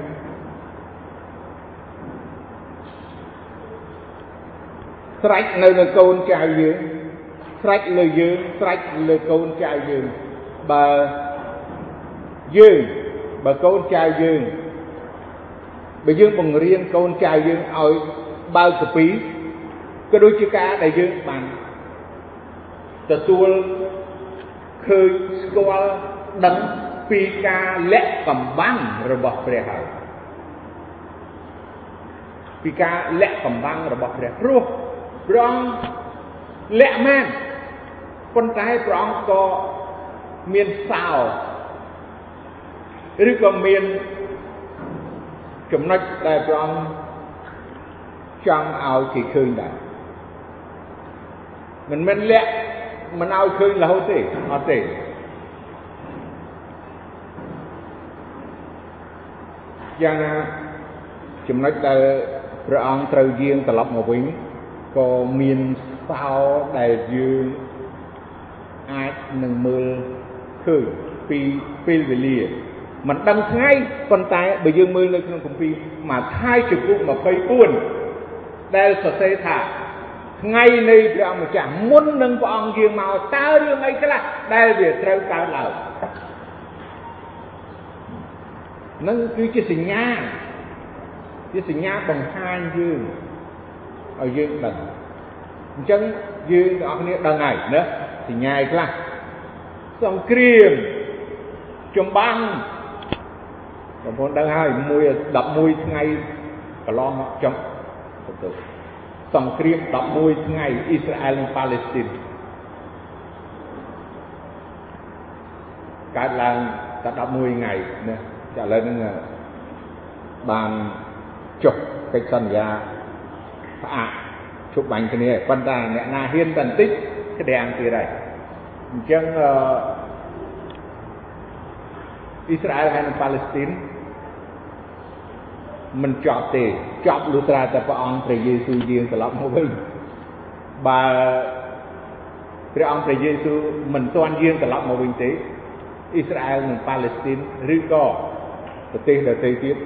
ស្រេចនៅលើកូនចៅយើងស្រេចលើយើងស្រេចលើកូនចៅយើងបើយើងបើកូនចៅយើងបើយើងបង្រៀនកូនចៅយើងឲ្យបើកកពីក៏ដូចជាការដែលយើងបានទទួលឃើញស្គាល់ដឹង ពីការលាក់កំបាំងរបស់ព្រះហើយពីការលាក់កំបាំងរបស់ព្រះព្រោះព្រះអង្គលាក់មែនប៉ុន្តែព្រះអង្គក៏មានសោឬក៏មានចំណុចដែលព្រះអង្គចង់ឲ្យគេឃើញដែរមិនមែនលាក់មិនឲ្យឃើញរហូតទេអត់ទេ យ៉ាងណាចំណុចដែលព្រះអង្គត្រូវយាងត្រឡប់មកវិញក៏មានសោដែលយើងអាចនឹងមើលឃើញពីពេលវេលាមិនដឹងថ្ងៃប៉ុន្តែបើយើងមើលនៅក្នុងគម្ពីរមកថៃជំពូក24ដែលសរសេរថាថ្ងៃនៃព្រះអង្គម្ចាស់មុននឹងព្រះអង្គយាងមកតើរឿងអីខ្លះដែលវាត្រូវកើតឡើង នឹងគឺជាសញ្ញាជាសញ្ញាបង្ហាញយើងឲ្យយើងដឹងអញ្ចឹងយើងទាំងអស់គ្នាដឹងហើយណាសញ្ញាឯខ្លះសង្គ្រាមចម្បាំងបងប្អូនដឹងហើយមួយ11ថ្ងៃកន្លងមកចំទៅសង្គ្រាម11ថ្ងៃអ៊ីស្រាអែលនិងប៉ាឡេស្ទីនកើតឡើងតែ11ថ្ងៃណា ចាឥឡូវហ្នឹងបានចុះកិច្ចសន្យាផ្អាកជប់បាញ់គ្នាប៉ុន្តែអ្នកណាហ៊ានតែបន្តិចក្តាំងទៀតហើយអញ្ចឹងអ៊ីស្រាអែលហើយនិងប៉ាឡេស្ទីនមិនចប់ទេចប់លុះត្រាតែព្រះអង្គព្រះយេស៊ូវយាងត្រឡប់មកវិញបើព្រះអង្គព្រះយេស៊ូវមិនទាន់យាងត្រឡប់មកវិញទេអ៊ីស្រាអែលនិងប៉ាឡេស្ទីនឬក៏ ប្រទេសដទៃទៀត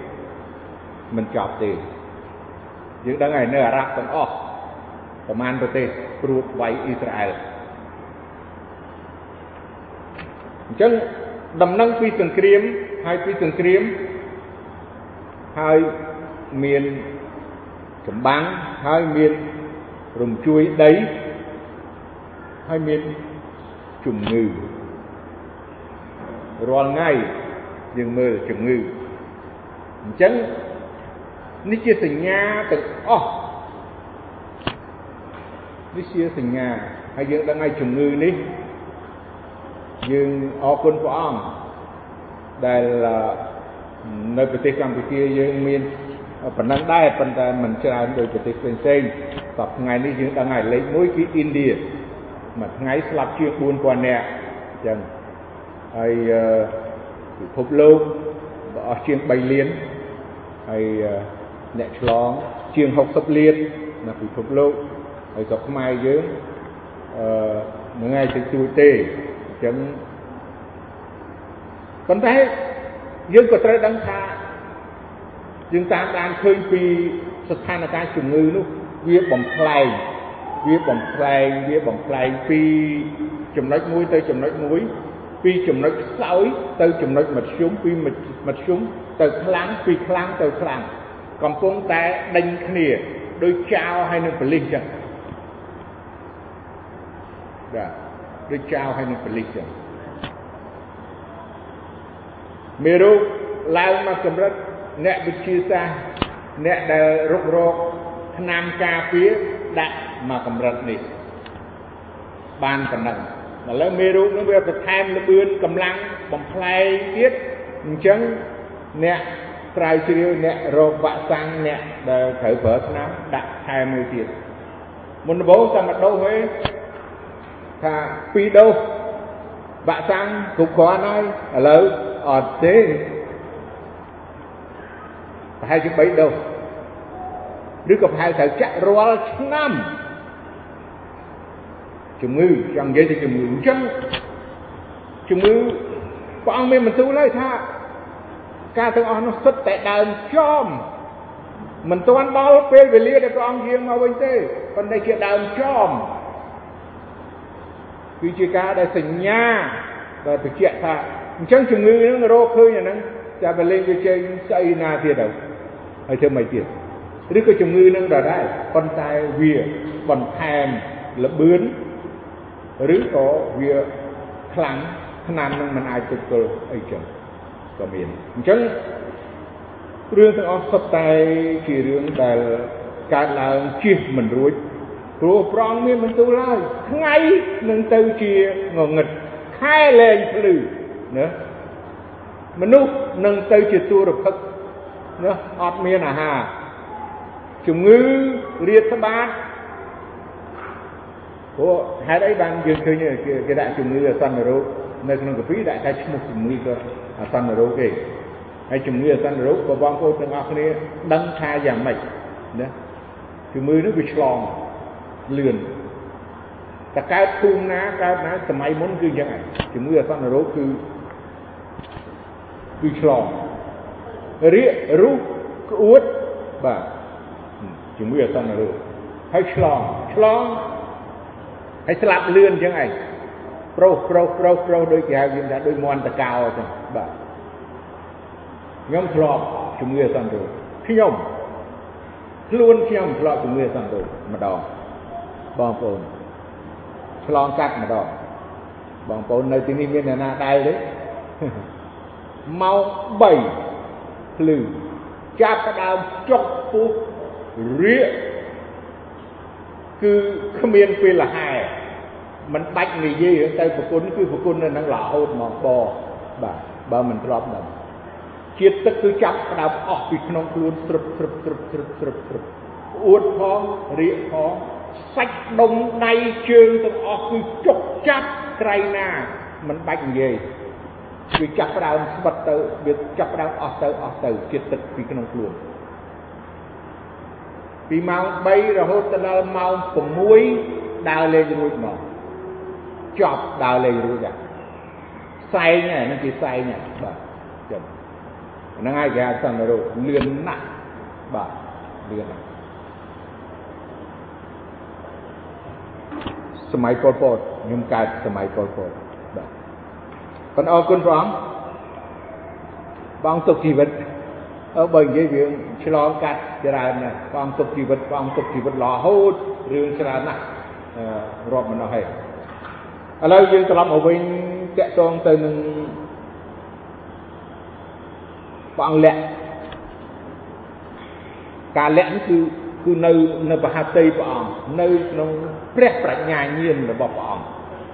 មិនចប់ទេយើងដឹងហើយនៅអារ៉ាប់ទាំងអស់ប្រមាណប្រទេសព្រួតវាយអ៊ីស្រាអែលអញ្ចឹងដំណឹងពីសង្គ្រាមហើយពីសង្គ្រាមហើយមានចម្បាំងហើយមានរំជួយដីហើយមានជំងឺរាល់ថ្ងៃ យើងមើលជំងឺអញ្ចឹងនេះជាសញ្ញាទាំងអស់នេះជាសញ្ញាហើយយើងដឹងហើយជំងឺនេះយើងអរគុណព្រះអង្គដែលនៅប្រទេសកម្ពុជាយើងមានប៉ុណ្ណឹងដែរប៉ុន្តែមិនច្រើនដូចប្រទេសផ្សេងផ្សេងសប្តាហ៍ថ្ងៃនេះយើងដឹងហើយលេខ1គឺឥណ្ឌាមួយថ្ងៃស្លាប់ជាង4000នាក់អញ្ចឹងហើយ ពិភពលោកអស់ជាង3លានហើយអ្នកឆ្លងជាង60លាននៅពិភពលោកហើយស្រុកខ្មែរយើងអឺមួយថ្ងៃទៅជួយទេអញ្ចឹងប៉ុន្តែយើងក៏ត្រូវដឹងថាយើងតាមដានឃើញពីស្ថានភាពជំងឺនោះវាបំផ្លែងវាបំផ្លែងវាបំផ្លែងពីចំណុចមួយទៅចំណុចមួយ ពីចំណុចខ្សោយទៅចំណុចមធ្យមពីមធ្យមទៅខ្លាំងពីខ្លាំងទៅខ្លាំងកំពុងតែដេញគ្នាដោយចោលហើយនឹងបលិសចឹងបាទដូចចោលហើយនឹងបលិសចឹងមេរោគឡើងមកកម្រិតអ្នកវិទ្យាសាស្ត្រអ្នកដែលរុករកឆ្នាំការពារដាក់មកកម្រិតនេះបានប៉ុណ្ណឹង ឥឡូវមេរោគនឹងវាបន្ថែមលបឿនកម្លាំងបំផ្លែងទៀតអញ្ចឹងអ្នកស្រាវជ្រាវអ្នករោគវ៉ាក់សាំងអ្នកដែលត្រូវប្រើថ្នាំដាក់ថែមមួយទៀតមុនដំបូងតែមួយដូសទេថា2ដូសវ៉ាក់សាំងគ្រប់គ្រាន់ហើយឥឡូវអត់ទេប្រហែលជា3ដូសឬក៏ប្រហែលត្រូវចាក់រាល់ឆ្នាំ ជំងឺចង់និយាយទៅជំងឺអញ្ចឹងជំងឺព្រះអង្គមានបន្ទូលហើយថាការទាំងអស់នោះសុទ្ធតែដើមចំមិនទាន់ដល់ពេលវេលាដែលព្រះអង្គយាងមកវិញទេប៉ុន្តែជាដើមចំគឺជាការដែលសញ្ញាដែលបញ្ជាក់ថាអញ្ចឹងជំងឺហ្នឹងរកឃើញអាហ្នឹងតែបលេងវាចេញស្អីណាទៀតទៅហើយធ្វើមិនទៀតឬក៏ជំងឺនឹងដដែលប៉ុន្តែវាបន្ថែមលបឿន ឬក៏វាខ្លាំងឆ្នាំនឹងមិនអាចទប់ទល់អីចឹងក៏មានអញ្ចឹងរឿងទាំងអស់សុទ្ធតែជារឿងដែលកើតឡើងជិះមិនរួចព្រោះប្រងមានបន្ទូលហើយថ្ងៃនឹងទៅជាងងឹតខែលែងភ្លឺណាមនុស្សនឹងទៅជាទូរភឹកណាអត់មានអាហារជំងឺរាតត្បាត ព្រោះហេតុអីបានយើងឃើញគេដាក់ជំងឺអាសន្នរោគនៅក្នុងកាពីដាក់តែឈ្មោះជំងឺក៏អាសន្នរោគទេហើយជំងឺអាសន្នរោគក៏បងប្អូនទាំងអស់គ្នាដឹងថាយ៉ាងម៉េចណាជំងឺនេះវាឆ្លងលឿនតើកើតភូមិណាកើតណាសម័យមុនគឺយ៉ាងហ្នឹងជំងឺអាសន្នរោគគឺគឺឆ្លងរាករុះក្អួតបាទជំងឺអាសន្នរោគហើយឆ្លងឆ្លង ហើយស្លាប់លឿនអញ្ចឹងឯងប្រុសប្រុសប្រុសប្រុសដូចគេហៅយើងថាដូចមន្តកោអញ្ចឹងបាទខ្ញុំធ្លាប់ជំងឺអាសន្នរោគខ្ញុំខ្លួនខ្ញុំធ្លាប់ជំងឺអាសន្នរោគម្ដងបងប្អូនឆ្លងកាត់ម្ដងបងប្អូននៅទីនេះមានអ្នកណាដែរទេម៉ោង3ភ្លឺចាប់ផ្ដើមចុកពោះរៀក គឺគ្មានពេលលហែมันបាច់និយាយទៅប្រគុណគឺប្រគុណនៅនឹងរហូតមកបបាទបើមិនធ្លាប់ដឹងជាតិទឹកគឺចាប់ផ្ដើមអស់ពីក្នុងខ្លួនស្រឹបស្រឹបស្រឹបស្រឹបស្រឹបស្រឹបអួតផងរៀកផងសាច់ដុំដៃជើងទាំងអស់គឺចុកចាប់ក្រៃណាមិនបាច់និយាយវាចាប់ផ្ដើមស្បិតទៅវាចាប់ផ្ដើមអស់ទៅអស់ទៅជាតិទឹកពីក្នុងខ្លួន ពីម៉ោង3រហូតដល់ម៉ោង6ដើរលេងរួចមកចប់ដើរលេងរួចដែរផ្សែងហ្នឹងគេផ្សែងបាទចឹងហ្នឹងហើយគេហៅសន្នរោគលឿនណាស់បាទលឿនណាស់សម័យប៉ុលពតខ្ញុំកើតសម័យប៉ុលពតបាទប៉ុន្តែអរគុណព្រះអង្គបងទុកជីវិតអើ បើនិយាយរឿងឆ្លងកាត់ច្រើនណាស់បងទុកជីវិតបងទុកជីវិតរហូតរឿងច្រើនណាស់រាប់មិនអស់ហើយឥឡូវយើងត្រឡប់មកវិញតកតងទៅនឹងព្រះអង្គលក្ខការលក្ខនេះគឺគឺនៅនៅបហតីព្រះអង្គនៅក្នុងព្រះប្រាជ្ញាញាណរបស់ព្រះអង្គ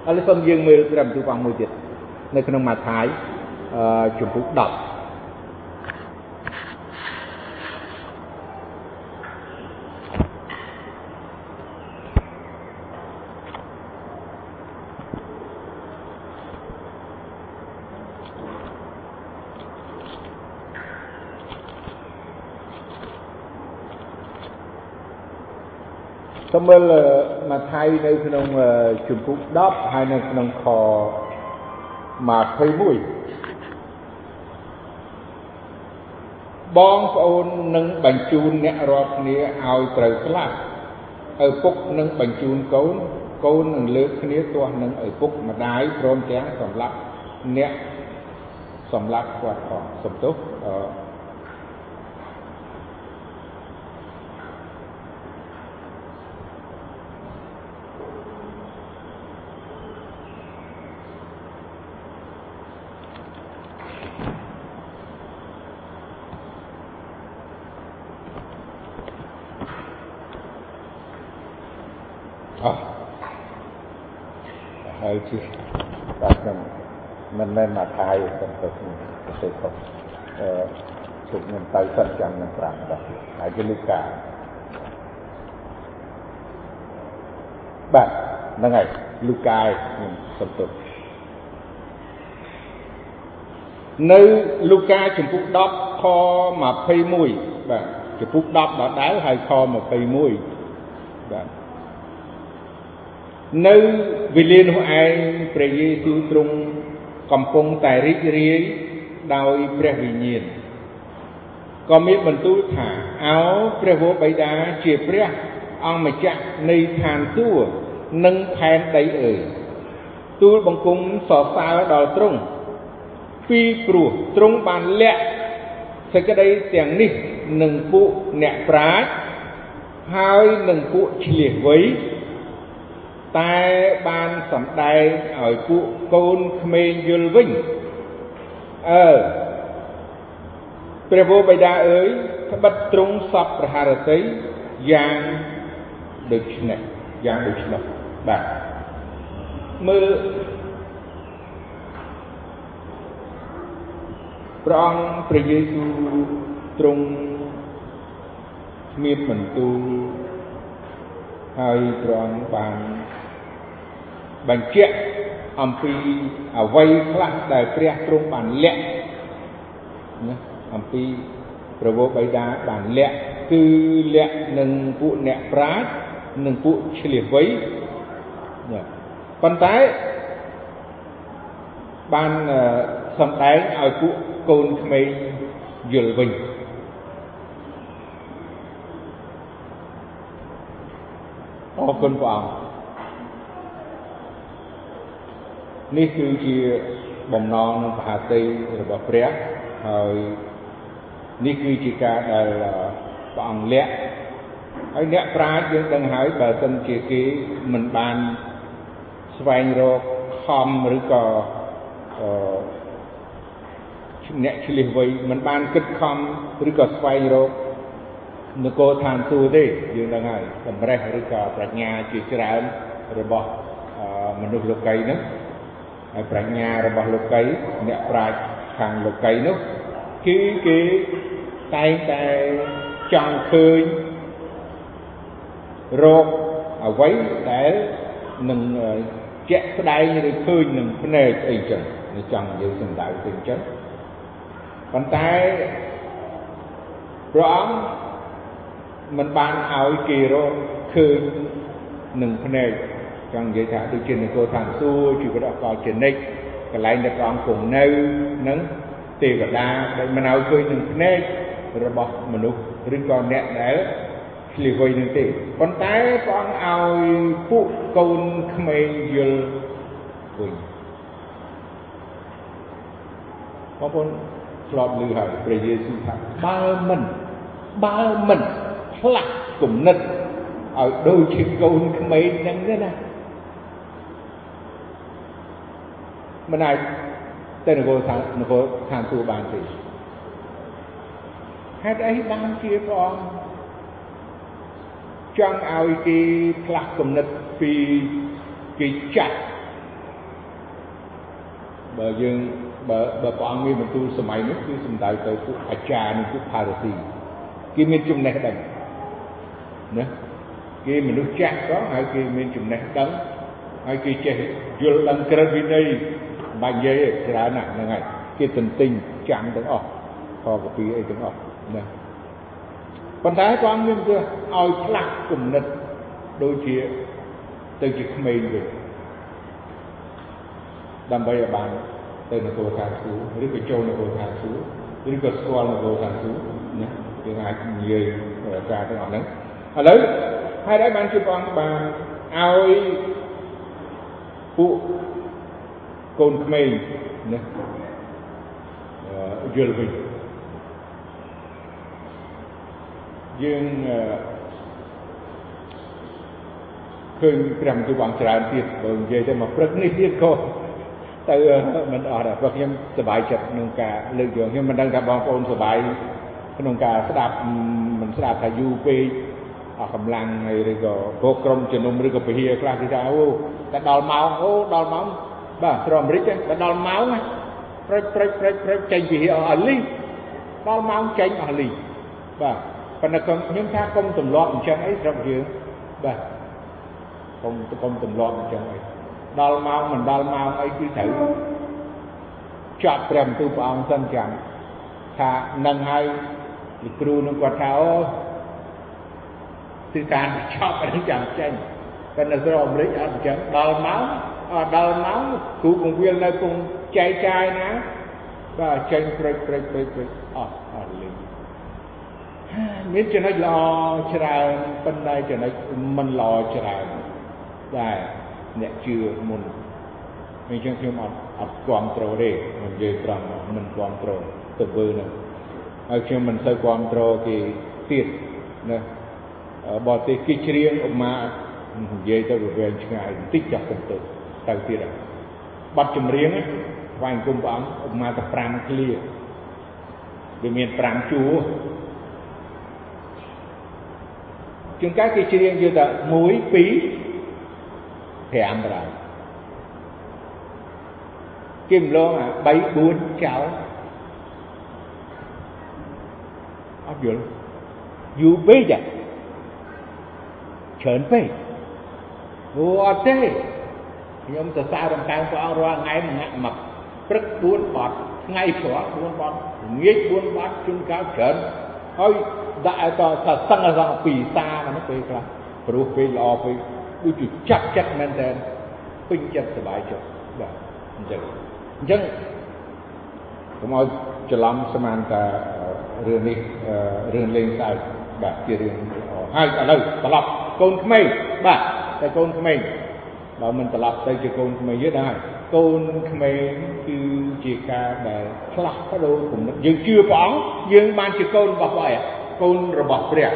ឥឡូវសូមយើងមើលត្រឹមទូព្រះអង្គមួយទៀតនៅក្នុងម៉ាថាយអឺជំពូក10 មើលមកថៃនៅក្នុងជំពូក10ហើយនៅក្នុងខ21បងប្អូននឹងបញ្ជូនអ្នករាល់គ្នាឲ្យត្រូវស្លាប់ឪពុកនឹងបញ្ជូនកូនកូននឹងលើកគ្នាទាស់នឹងឪពុកម្ដាយព្រមទាំងសម្លាប់អ្នកសម្លាប់គាត់ផងសំទោសអឺ 80 បាទខ្ញុំមិនមែនមកថៃទេតែខ្ញុំប្រទេសខុសអឺជុំខ្ញុំទៅសិនចាំនឹងប្រាប់បាទហើយជាលិកាបាទហ្នឹងហើយលូកាខ្ញុំសំទុះនៅលូកាចំពុក10ខ21បាទចំពុក10ដដែលហើយខ21បាទ នៅវេលានោះឯងព្រះយេស៊ូវទ្រង់កំពុងតែរីករាយដោយព្រះវិញ្ញាណក៏មានបន្ទូលថាអោព្រះវរបិតាជាព្រះអង្គម្ចាស់នៃឋានសួគ៌និងផែនដីអើយទូលបង្គំសរសើរដល់ទ្រង់ពីព្រោះទ្រង់បានលាក់សេចក្តីទាំងនេះនឹងពួកអ្នកប្រាជ្ញហើយនឹងពួកឆ្លៀសវៃ តែបានសំដែងឲ្យពួកកូនក្មេងយល់វិញអើព្រះវរបិតាអើយត្បិតទ្រង់សពប្រហារតីយ៉ាងដូចនេះយ៉ាងដូចនោះបាទមើលព្រះអង្គព្រះយេស៊ូវទ្រង់មានបន្ទូល ហើយព្រះអង្គបានបញ្ជាក់អំពីអវ័យខ្លះដែលព្រះទ្រង់បានលាក់ណាអំពីព្រះវរបិតាបានលាក់គឺលាក់នឹងពួកអ្នកប្រាជ្ញនិងពួកឆ្លៀសវៃណាប៉ុន្តែបានសំដែងឲ្យពួកកូនក្មេងយល់វិញ អរគុណព្រះអង្គនេះគឺជាបំណងនិងប្រហាតីរបស់ព្រះហើយនេះគឺជាការដែលព្រះអង្គលាក់ហើយអ្នកប្រាជ្ញយើងដឹងហើយបើសិនជាគេមិនបានស្វែងរកខំឬក៏អឺអ្នកឆ្លៀសវៃមិនបានគិតខំឬក៏ស្វែងរក នគរឋានសួគ៌ទេយើងដឹងហើយតម្រេះឬក៏ប្រាជ្ញាជាច្រើនរបស់មនុស្សលោកីហ្នឹងហើយប្រាជ្ញារបស់លោកីអ្នកប្រាជ្ញខាងលោកីនោះគឺគេតែងតែចង់ឃើញរកអ្វីដែលនឹងជាក់ស្ដែងឬឃើញនឹងភ្នែកអីចឹងចង់និយាយសំដៅទៅចឹងប៉ុន្តែព្រះអង្គ មិនបានឲ្យគេរកឃើញនឹងភ្នែកចង់និយាយថាដូចជានគរឋានសួគ៌ជីវិតអកលជានិច្ចកន្លែងដែលព្រះអង្គគង់នៅនឹងទេវតាដែលមិនឲ្យឃើញនឹងភ្នែករបស់មនុស្សឬក៏អ្នកដែលឆ្លៀសវៃនឹងទេប៉ុន្តែព្រះអង្គឲ្យពួកកូនក្មេងយល់វិញបងប្អូនធ្លាប់ឮហើយព្រះយេស៊ូវថាបើមិនបើមិន ផ្លាស់គំនិតឲ្យដូចជាកូនក្មេងហ្នឹងទេណាមិនអាចទៅនគរឋាននគរឋានសួគ៌បានទេហេតុអីបានជាព្រះអង្គចង់ឲ្យគេផ្លាស់គំនិតពីគេចាស់បើយើងបើបើព្រះអង្គមានបន្ទូលសម័យនេះគឺសំដៅទៅពួកអាចារ្យនិងពួកផារ៉ាស៊ីគេមានចំណេះដឹង ណាគេមនុស្សចាស់ក៏ហើយគេមានចំណេះដឹងហើយគេចេះយល់ដឹងក្រឹតវិន័យបាច់និយាយច្រើនណាស់ហ្នឹងហើយគេទន្ទិញចាំទាំងអស់ខកពីអីទាំងអស់ណាប៉ុន្តែព្រះអង្គមានគឺឲ្យផ្លាស់គំនិតដូចជាទៅជាក្មេងវិញដើម្បីឲ្យបានទៅនគរឋានសួគ៌ឬក៏ចូលនគរឋានសួគ៌ឬក៏ស្គាល់នគរឋានសួគ៌ណាយើងអាចនិយាយការទាំងអស់ហ្នឹង ឥឡូវហេតុអីបានជាព្រះអង្គបានឲ្យពួកកូនក្មេងណាយល់វិញយើងឃើញព្រះបន្ទូលបងច្រើនទៀតបើនិយាយទៅមកព្រឹកនេះទៀតក៏ទៅមិនអស់ដែរព្រោះខ្ញុំសប្បាយចិត្តក្នុងការលើកយកខ្ញុំមិនដឹងថាបងប្អូនសប្បាយក្នុងការស្ដាប់មិនស្ដាប់ថាយូរពេកអស់ កម្លាំងហើយឬក៏ព្រោះក្រុមជំនុំឬក៏ពហិខ្លះគឺថាអូតែដល់ម៉ោងអូដល់ម៉ោងបាទត្រអាមេរិកតែដល់ម៉ោងព្រិចព្រិចព្រិចព្រិចចេញពហិអស់លីដល់ម៉ោងចេញអស់លីបាទប៉ុន្តែខ្ញុំថាកុំទម្លាប់អញ្ចឹងអីស្រុកយើងបាទកុំកុំទម្លាប់អញ្ចឹងអីដល់ម៉ោងមិនដល់ម៉ោងអីគឺត្រូវចាត់ព្រះបន្ទូលព្រះអង្គសិនចាំថានឹងហើយលោកគ្រូនឹងគាត់ថាអូ គឺការឆប់អីចាំចេញប៉ុន្តែស្រុកអាមេរិកអត់អញ្ចឹងដល់ម៉ោងអត់ដល់ម៉ោងគ្រូកងវាលនៅគង់ចែកចាយណាបាទចេញព្រិចព្រិចព្រិចព្រិចអស់អត់លេងមានចំណុចល្អច្រើនប៉ុន្តែចំណុចមិនល្អច្រើនដែរអ្នកជឿមុនអញ្ចឹងខ្ញុំអត់អត់គ្រប់គ្រងទេខ្ញុំនិយាយត្រង់មិនគ្រប់គ្រងទៅធ្វើនឹងហើយខ្ញុំមិនសូវគ្រប់គ្រងគេទៀតណា បរទេសគេច្រៀងឧមានិយាយទៅវាវែងឆ្ងាយបន្តិចចាប់ទៅទៅទៀតហើយបတ်ចម្រៀងថ្វាយគុំព្រះអង្គឧមាទៅ5ឃ្លាវាមាន5ជួរជួនកាលគេច្រៀងយល់តែ1 2 5ប្រាំគេម្លងអា3 4ចោលអត់យល់យូរពេកចា ច្រើនពេកអូអត់ទេខ្ញុំសរសើររំកាំងព្រះអង្គរាល់ថ្ងៃមួយមួយព្រឹក4បត់ថ្ងៃព្រោះ4បត់ល្ងាច4បត់ជូនកាលច្រើនហើយដាក់ឲ្យតថាសឹងសឹងពីសាហ្នឹងពេលខ្លះព្រោះពេលល្អពេកដូចជាចាក់ចិត្តមែនតើពេញចិត្តសុបាយចិត្តបាទអញ្ចឹងអញ្ចឹងកុំឲ្យច្រឡំស្មានតារឿងនេះរឿងលេងសើចបាទជារឿងល្អហើយឥឡូវត្រឡប់ កូនក្មេងបាទតែកូនក្មេងបើមិនត្រឡប់ទៅជាកូនក្មេងយើងដែរកូនក្មេងគឺជាការដែលផ្លាស់ប្ដូរគំនិតយើងជឿព្រះអង្គយើងបានជាកូនរបស់ព្រះកូនរបស់ព្រះ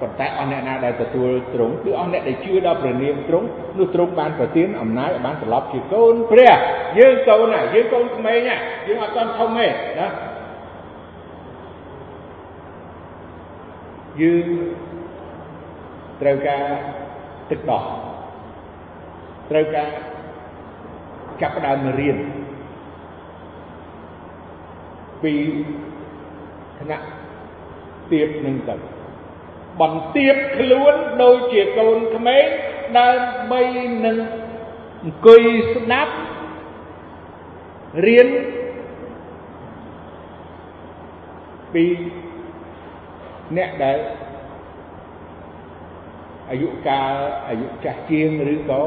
ប៉ុន្តែអស់អ្នកណាដែលទទួលទ្រង់គឺអស់អ្នកដែលជឿដល់ព្រះនាមទ្រង់នោះទ្រង់បានប្រទានអំណាចឲ្យបានត្រឡប់ជាកូនព្រះយើងកូនណាយើងកូនក្មេងណាយើងអត់ទាន់ធំទេណាយើង ត្រូវការទឹកដោះត្រូវការចាប់ផ្ដើមរៀនពីថ្នាក់ទៀបនឹងទៅបន្ទាបខ្លួនដូចជាកូនក្មេងដើម្បីនឹងអង្គុយស្ដាប់រៀនពីអ្នកដែល អាយុកាលអាយុចាស់ជាងឬក៏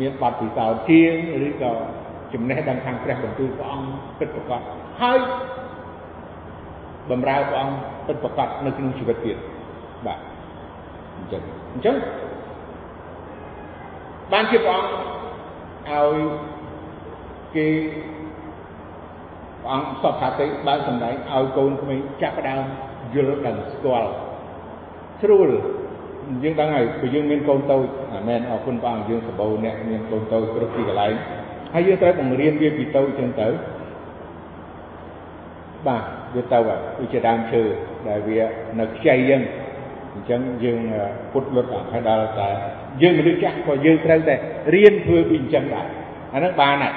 មានបទពិសោធន៍ជាងឬក៏ចំណេះដឹងខាងព្រះបន្ទូលព្រះអង្គពិតប្រាកដហើយបំរើព្រះអង្គពិតប្រាកដនៅក្នុងជីវិតទៀតបាទអញ្ចឹងអញ្ចឹងបានជាព្រះអង្គឲ្យគេព្រះអង្គសពថាទេបើសម្ដែងឲ្យកូនក្មេងចាប់ផ្ដើមយល់ដឹងស្គាល់ស្រួល យើងដឹងហើយព្រោះយើងមានកូនតូចអាមែនអរគុណព្រះអង្គយើងសម្បូរអ្នកមានកូនតូចគ្រប់ទីកន្លែងហើយយើងត្រូវបង្រៀនវាពីតូចចឹងទៅបាទវាទៅដូចជាដើមឈើដែលវានៅខ្ចីយើងអញ្ចឹងយើងពុតលុតឲ្យដល់តែយើងមនុស្សចាស់ក៏យើងត្រូវតែរៀនធ្វើពីអញ្ចឹងដែរអាហ្នឹងបានហើយ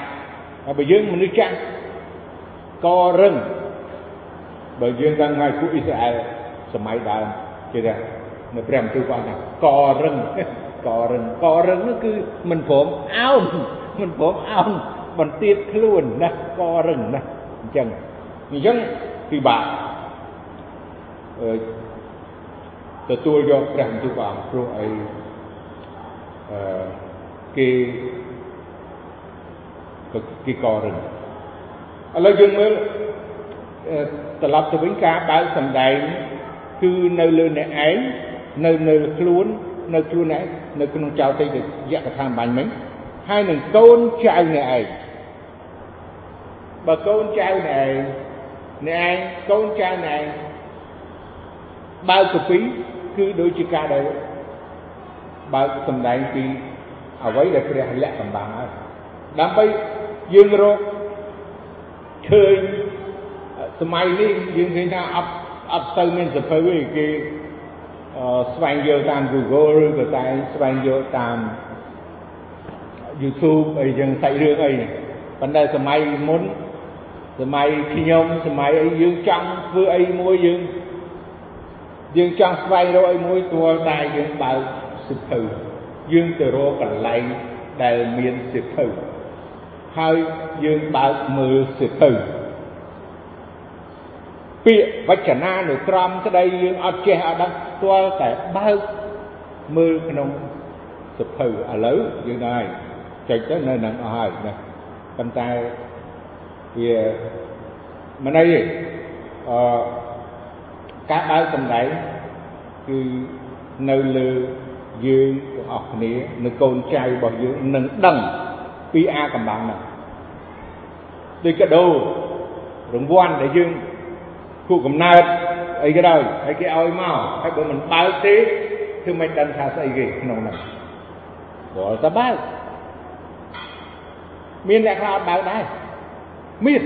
ហើយបើយើងមនុស្សចាស់ក៏រឹងបើយើងដឹងហើយពួកអ៊ីស្រាអែលសម័យដើមគេថា នៅព្រះបន្ទូលព្រះអង្គថាករឹងករឹងករឹងនោះគឺមិនព្រមអោនមិនព្រមអោនបន្ទាបខ្លួនណាករឹងណាអញ្ចឹងអញ្ចឹងពិបាកអឺទទួលយកព្រះបន្ទូលព្រះអង្គព្រោះអីអឺគេគេករឹងឥឡូវយើងមើលត្រឡប់ទៅវិញការបើកសម្ដែងគឺនៅលើអ្នកឯង នៅនៅខ្លួននៅខ្លួនឯងនៅក្នុងចោតិយកថាបាញ់មិញហើយនឹងកូនចៅអ្នកឯងបើកូនចៅអ្នកឯងអ្នកឯងកូនចៅអ្នកឯងបើកកពីគឺដូចជាការដែលបើកសម្ដែងពីអ្វីដែលព្រះលក្ខកំបាំងហើយដើម្បីយើងរកឃើញសម័យនេះយើងឃើញថាអត់អត់ទៅមានសភៅទេគេ ស្វែងយល់តាម Google ឬក៏តែស្វែងយល់តាម YouTube អីចឹងសាច់រឿងអីប៉ុន្តែសម័យមុនសម័យខ្ញុំសម័យអីយើងចង់ធ្វើអីមួយយើងយើងចង់ស្វែងរកអីមួយទាល់តែយើងបើកសិភៅយើងទៅរកកន្លែងដែលមានសិភៅហើយយើងបើកមើលសិភៅ ពាក្យវចនានុក្រមក្តីយើងអត់ចេះអត់ដឹងទាល់តែបើកមើលក្នុងសិភៅឥឡូវយើងដែរចុចទៅនៅនឹងអស់ហើយណាប៉ុន្តែវាមិនអីទេអឺការបើកសម្ដែងគឺនៅលើយើងទាំងអស់គ្នានៅកូនចៅរបស់យើងនឹងដឹងពីអាកំបាំងហ្នឹងដូចកដោរង្វាន់ដែលយើង គូកំណើតអីក៏ដោយហើយគេឲ្យមកហើយបើមិនបើកទេគឺមិនដឹងថាស្អីគេក្នុងហ្នឹងព្រោះតែបើកមានអ្នកខ្លះអត់បើកដែរមាន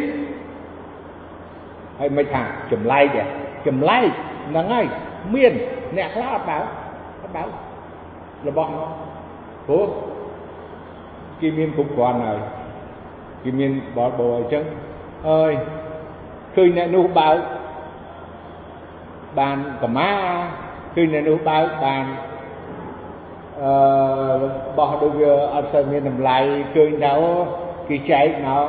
ហើយមិនថាចម្លែកទេចម្លែកហ្នឹងហើយមានអ្នកខ្លះអត់បើកអត់បើករបស់មកព្រោះគេមានគ្រប់គ្រាន់ហើយគេមានបលបលអញ្ចឹងអើយឃើញអ្នកនោះបើក បានកម្មាឃើញអ្នកនោះបើកបានអឺបោះដូចវាអត់សូវមានតម្លៃឃើញទៅគេចែកមក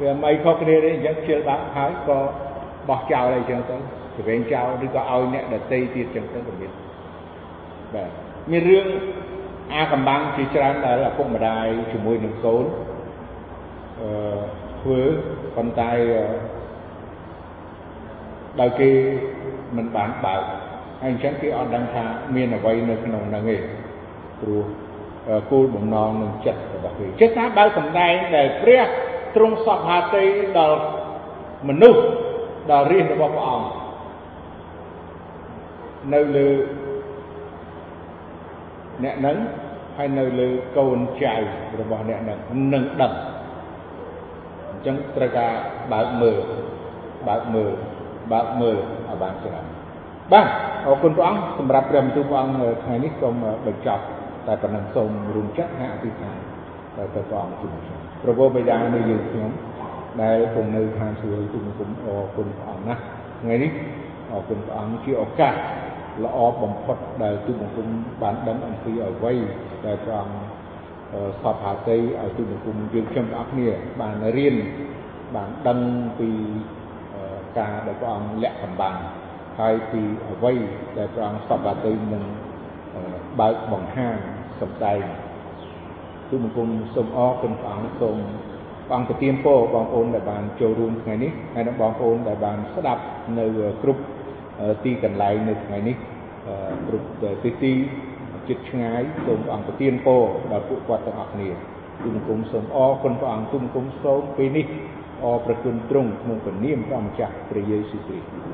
វាមិនខុសគ្នាទេអញ្ចឹងជិលបាក់ហើយក៏បោះចោលអីចឹងទៅជរែងចោលឬក៏ឲ្យអ្នកដតីទៀតចឹងទៅក៏មានបាទមានរឿងអាកំបាំងជាច្រើនដែលឪពុកម្ដាយជាមួយនឹងកូនអឺធ្វើប៉ុន្តែដោយគេ មិនបានបើកហើយអញ្ចឹងគេអត់ដឹងថាមានអ្វីនៅក្នុងហ្នឹងទេព្រោះគោលបំណងនឹងចិត្តរបស់គេចិត្តថាបើសម្ដែងដែលព្រះទ្រង់សពហាតីដល់មនុស្សដល់រាជរបស់ព្រះអង្គនៅលើអ្នកនឹងហើយនៅលើកូនចៅរបស់អ្នកនឹងនឹងដឹងអញ្ចឹងត្រូវការបើកមើលបើកមើល បើកមើលឲ្យបានច្រើនបាទអរគុណព្រះអង្គសម្រាប់ព្រះបន្ទូលព្រះអង្គថ្ងៃនេះសូមបញ្ចប់តែប៉ុណ្ណឹងសូមរួមចិត្តហាអធិដ្ឋានទៅព្រះអង្គជំនួសប្រពោបិតានៃយើងខ្ញុំដែលគង់នៅឋានសួគ៌ទូលគុំអរគុណព្រះអង្គណាស់ថ្ងៃនេះអរគុណព្រះអង្គជាឱកាសល្អបំផុតដែលទូលបង្គំបានដឹងអំពីអ្វីដែលព្រះអង្គសពហាតីឲ្យទូលបង្គំយើងខ្ញុំទាំងអស់គ្នាបានរៀនបានដឹងពី ការដែលព្រះអង្គលាក់កំបាំងហើយពីអ្វីដែលព្រះអង្គសពហាតីនឹងបើកបង្ហាញសម្ដែងទូលបង្គំសូមអរគុណព្រះអង្គសូមព្រះអង្គប្រទានពរបងប្អូនដែលបានចូលរួមថ្ងៃនេះហើយនិងបងប្អូនដែលបានស្ដាប់នៅគ្រប់ទីកន្លែងនៅថ្ងៃនេះគ្រប់ទីទីចិត្តឆ្ងាយសូមព្រះអង្គប្រទានពរដល់ពួកគាត់ទាំងអស់គ្នាទូលបង្គំសូមអរគុណព្រះអង្គទូលបង្គំសូមពេលនេះ អរប្រគុណទ្រង់ក្នុងព្រះនាមព្រះម្ចាស់ព្រះយេស៊ូវគ្រីស្ទ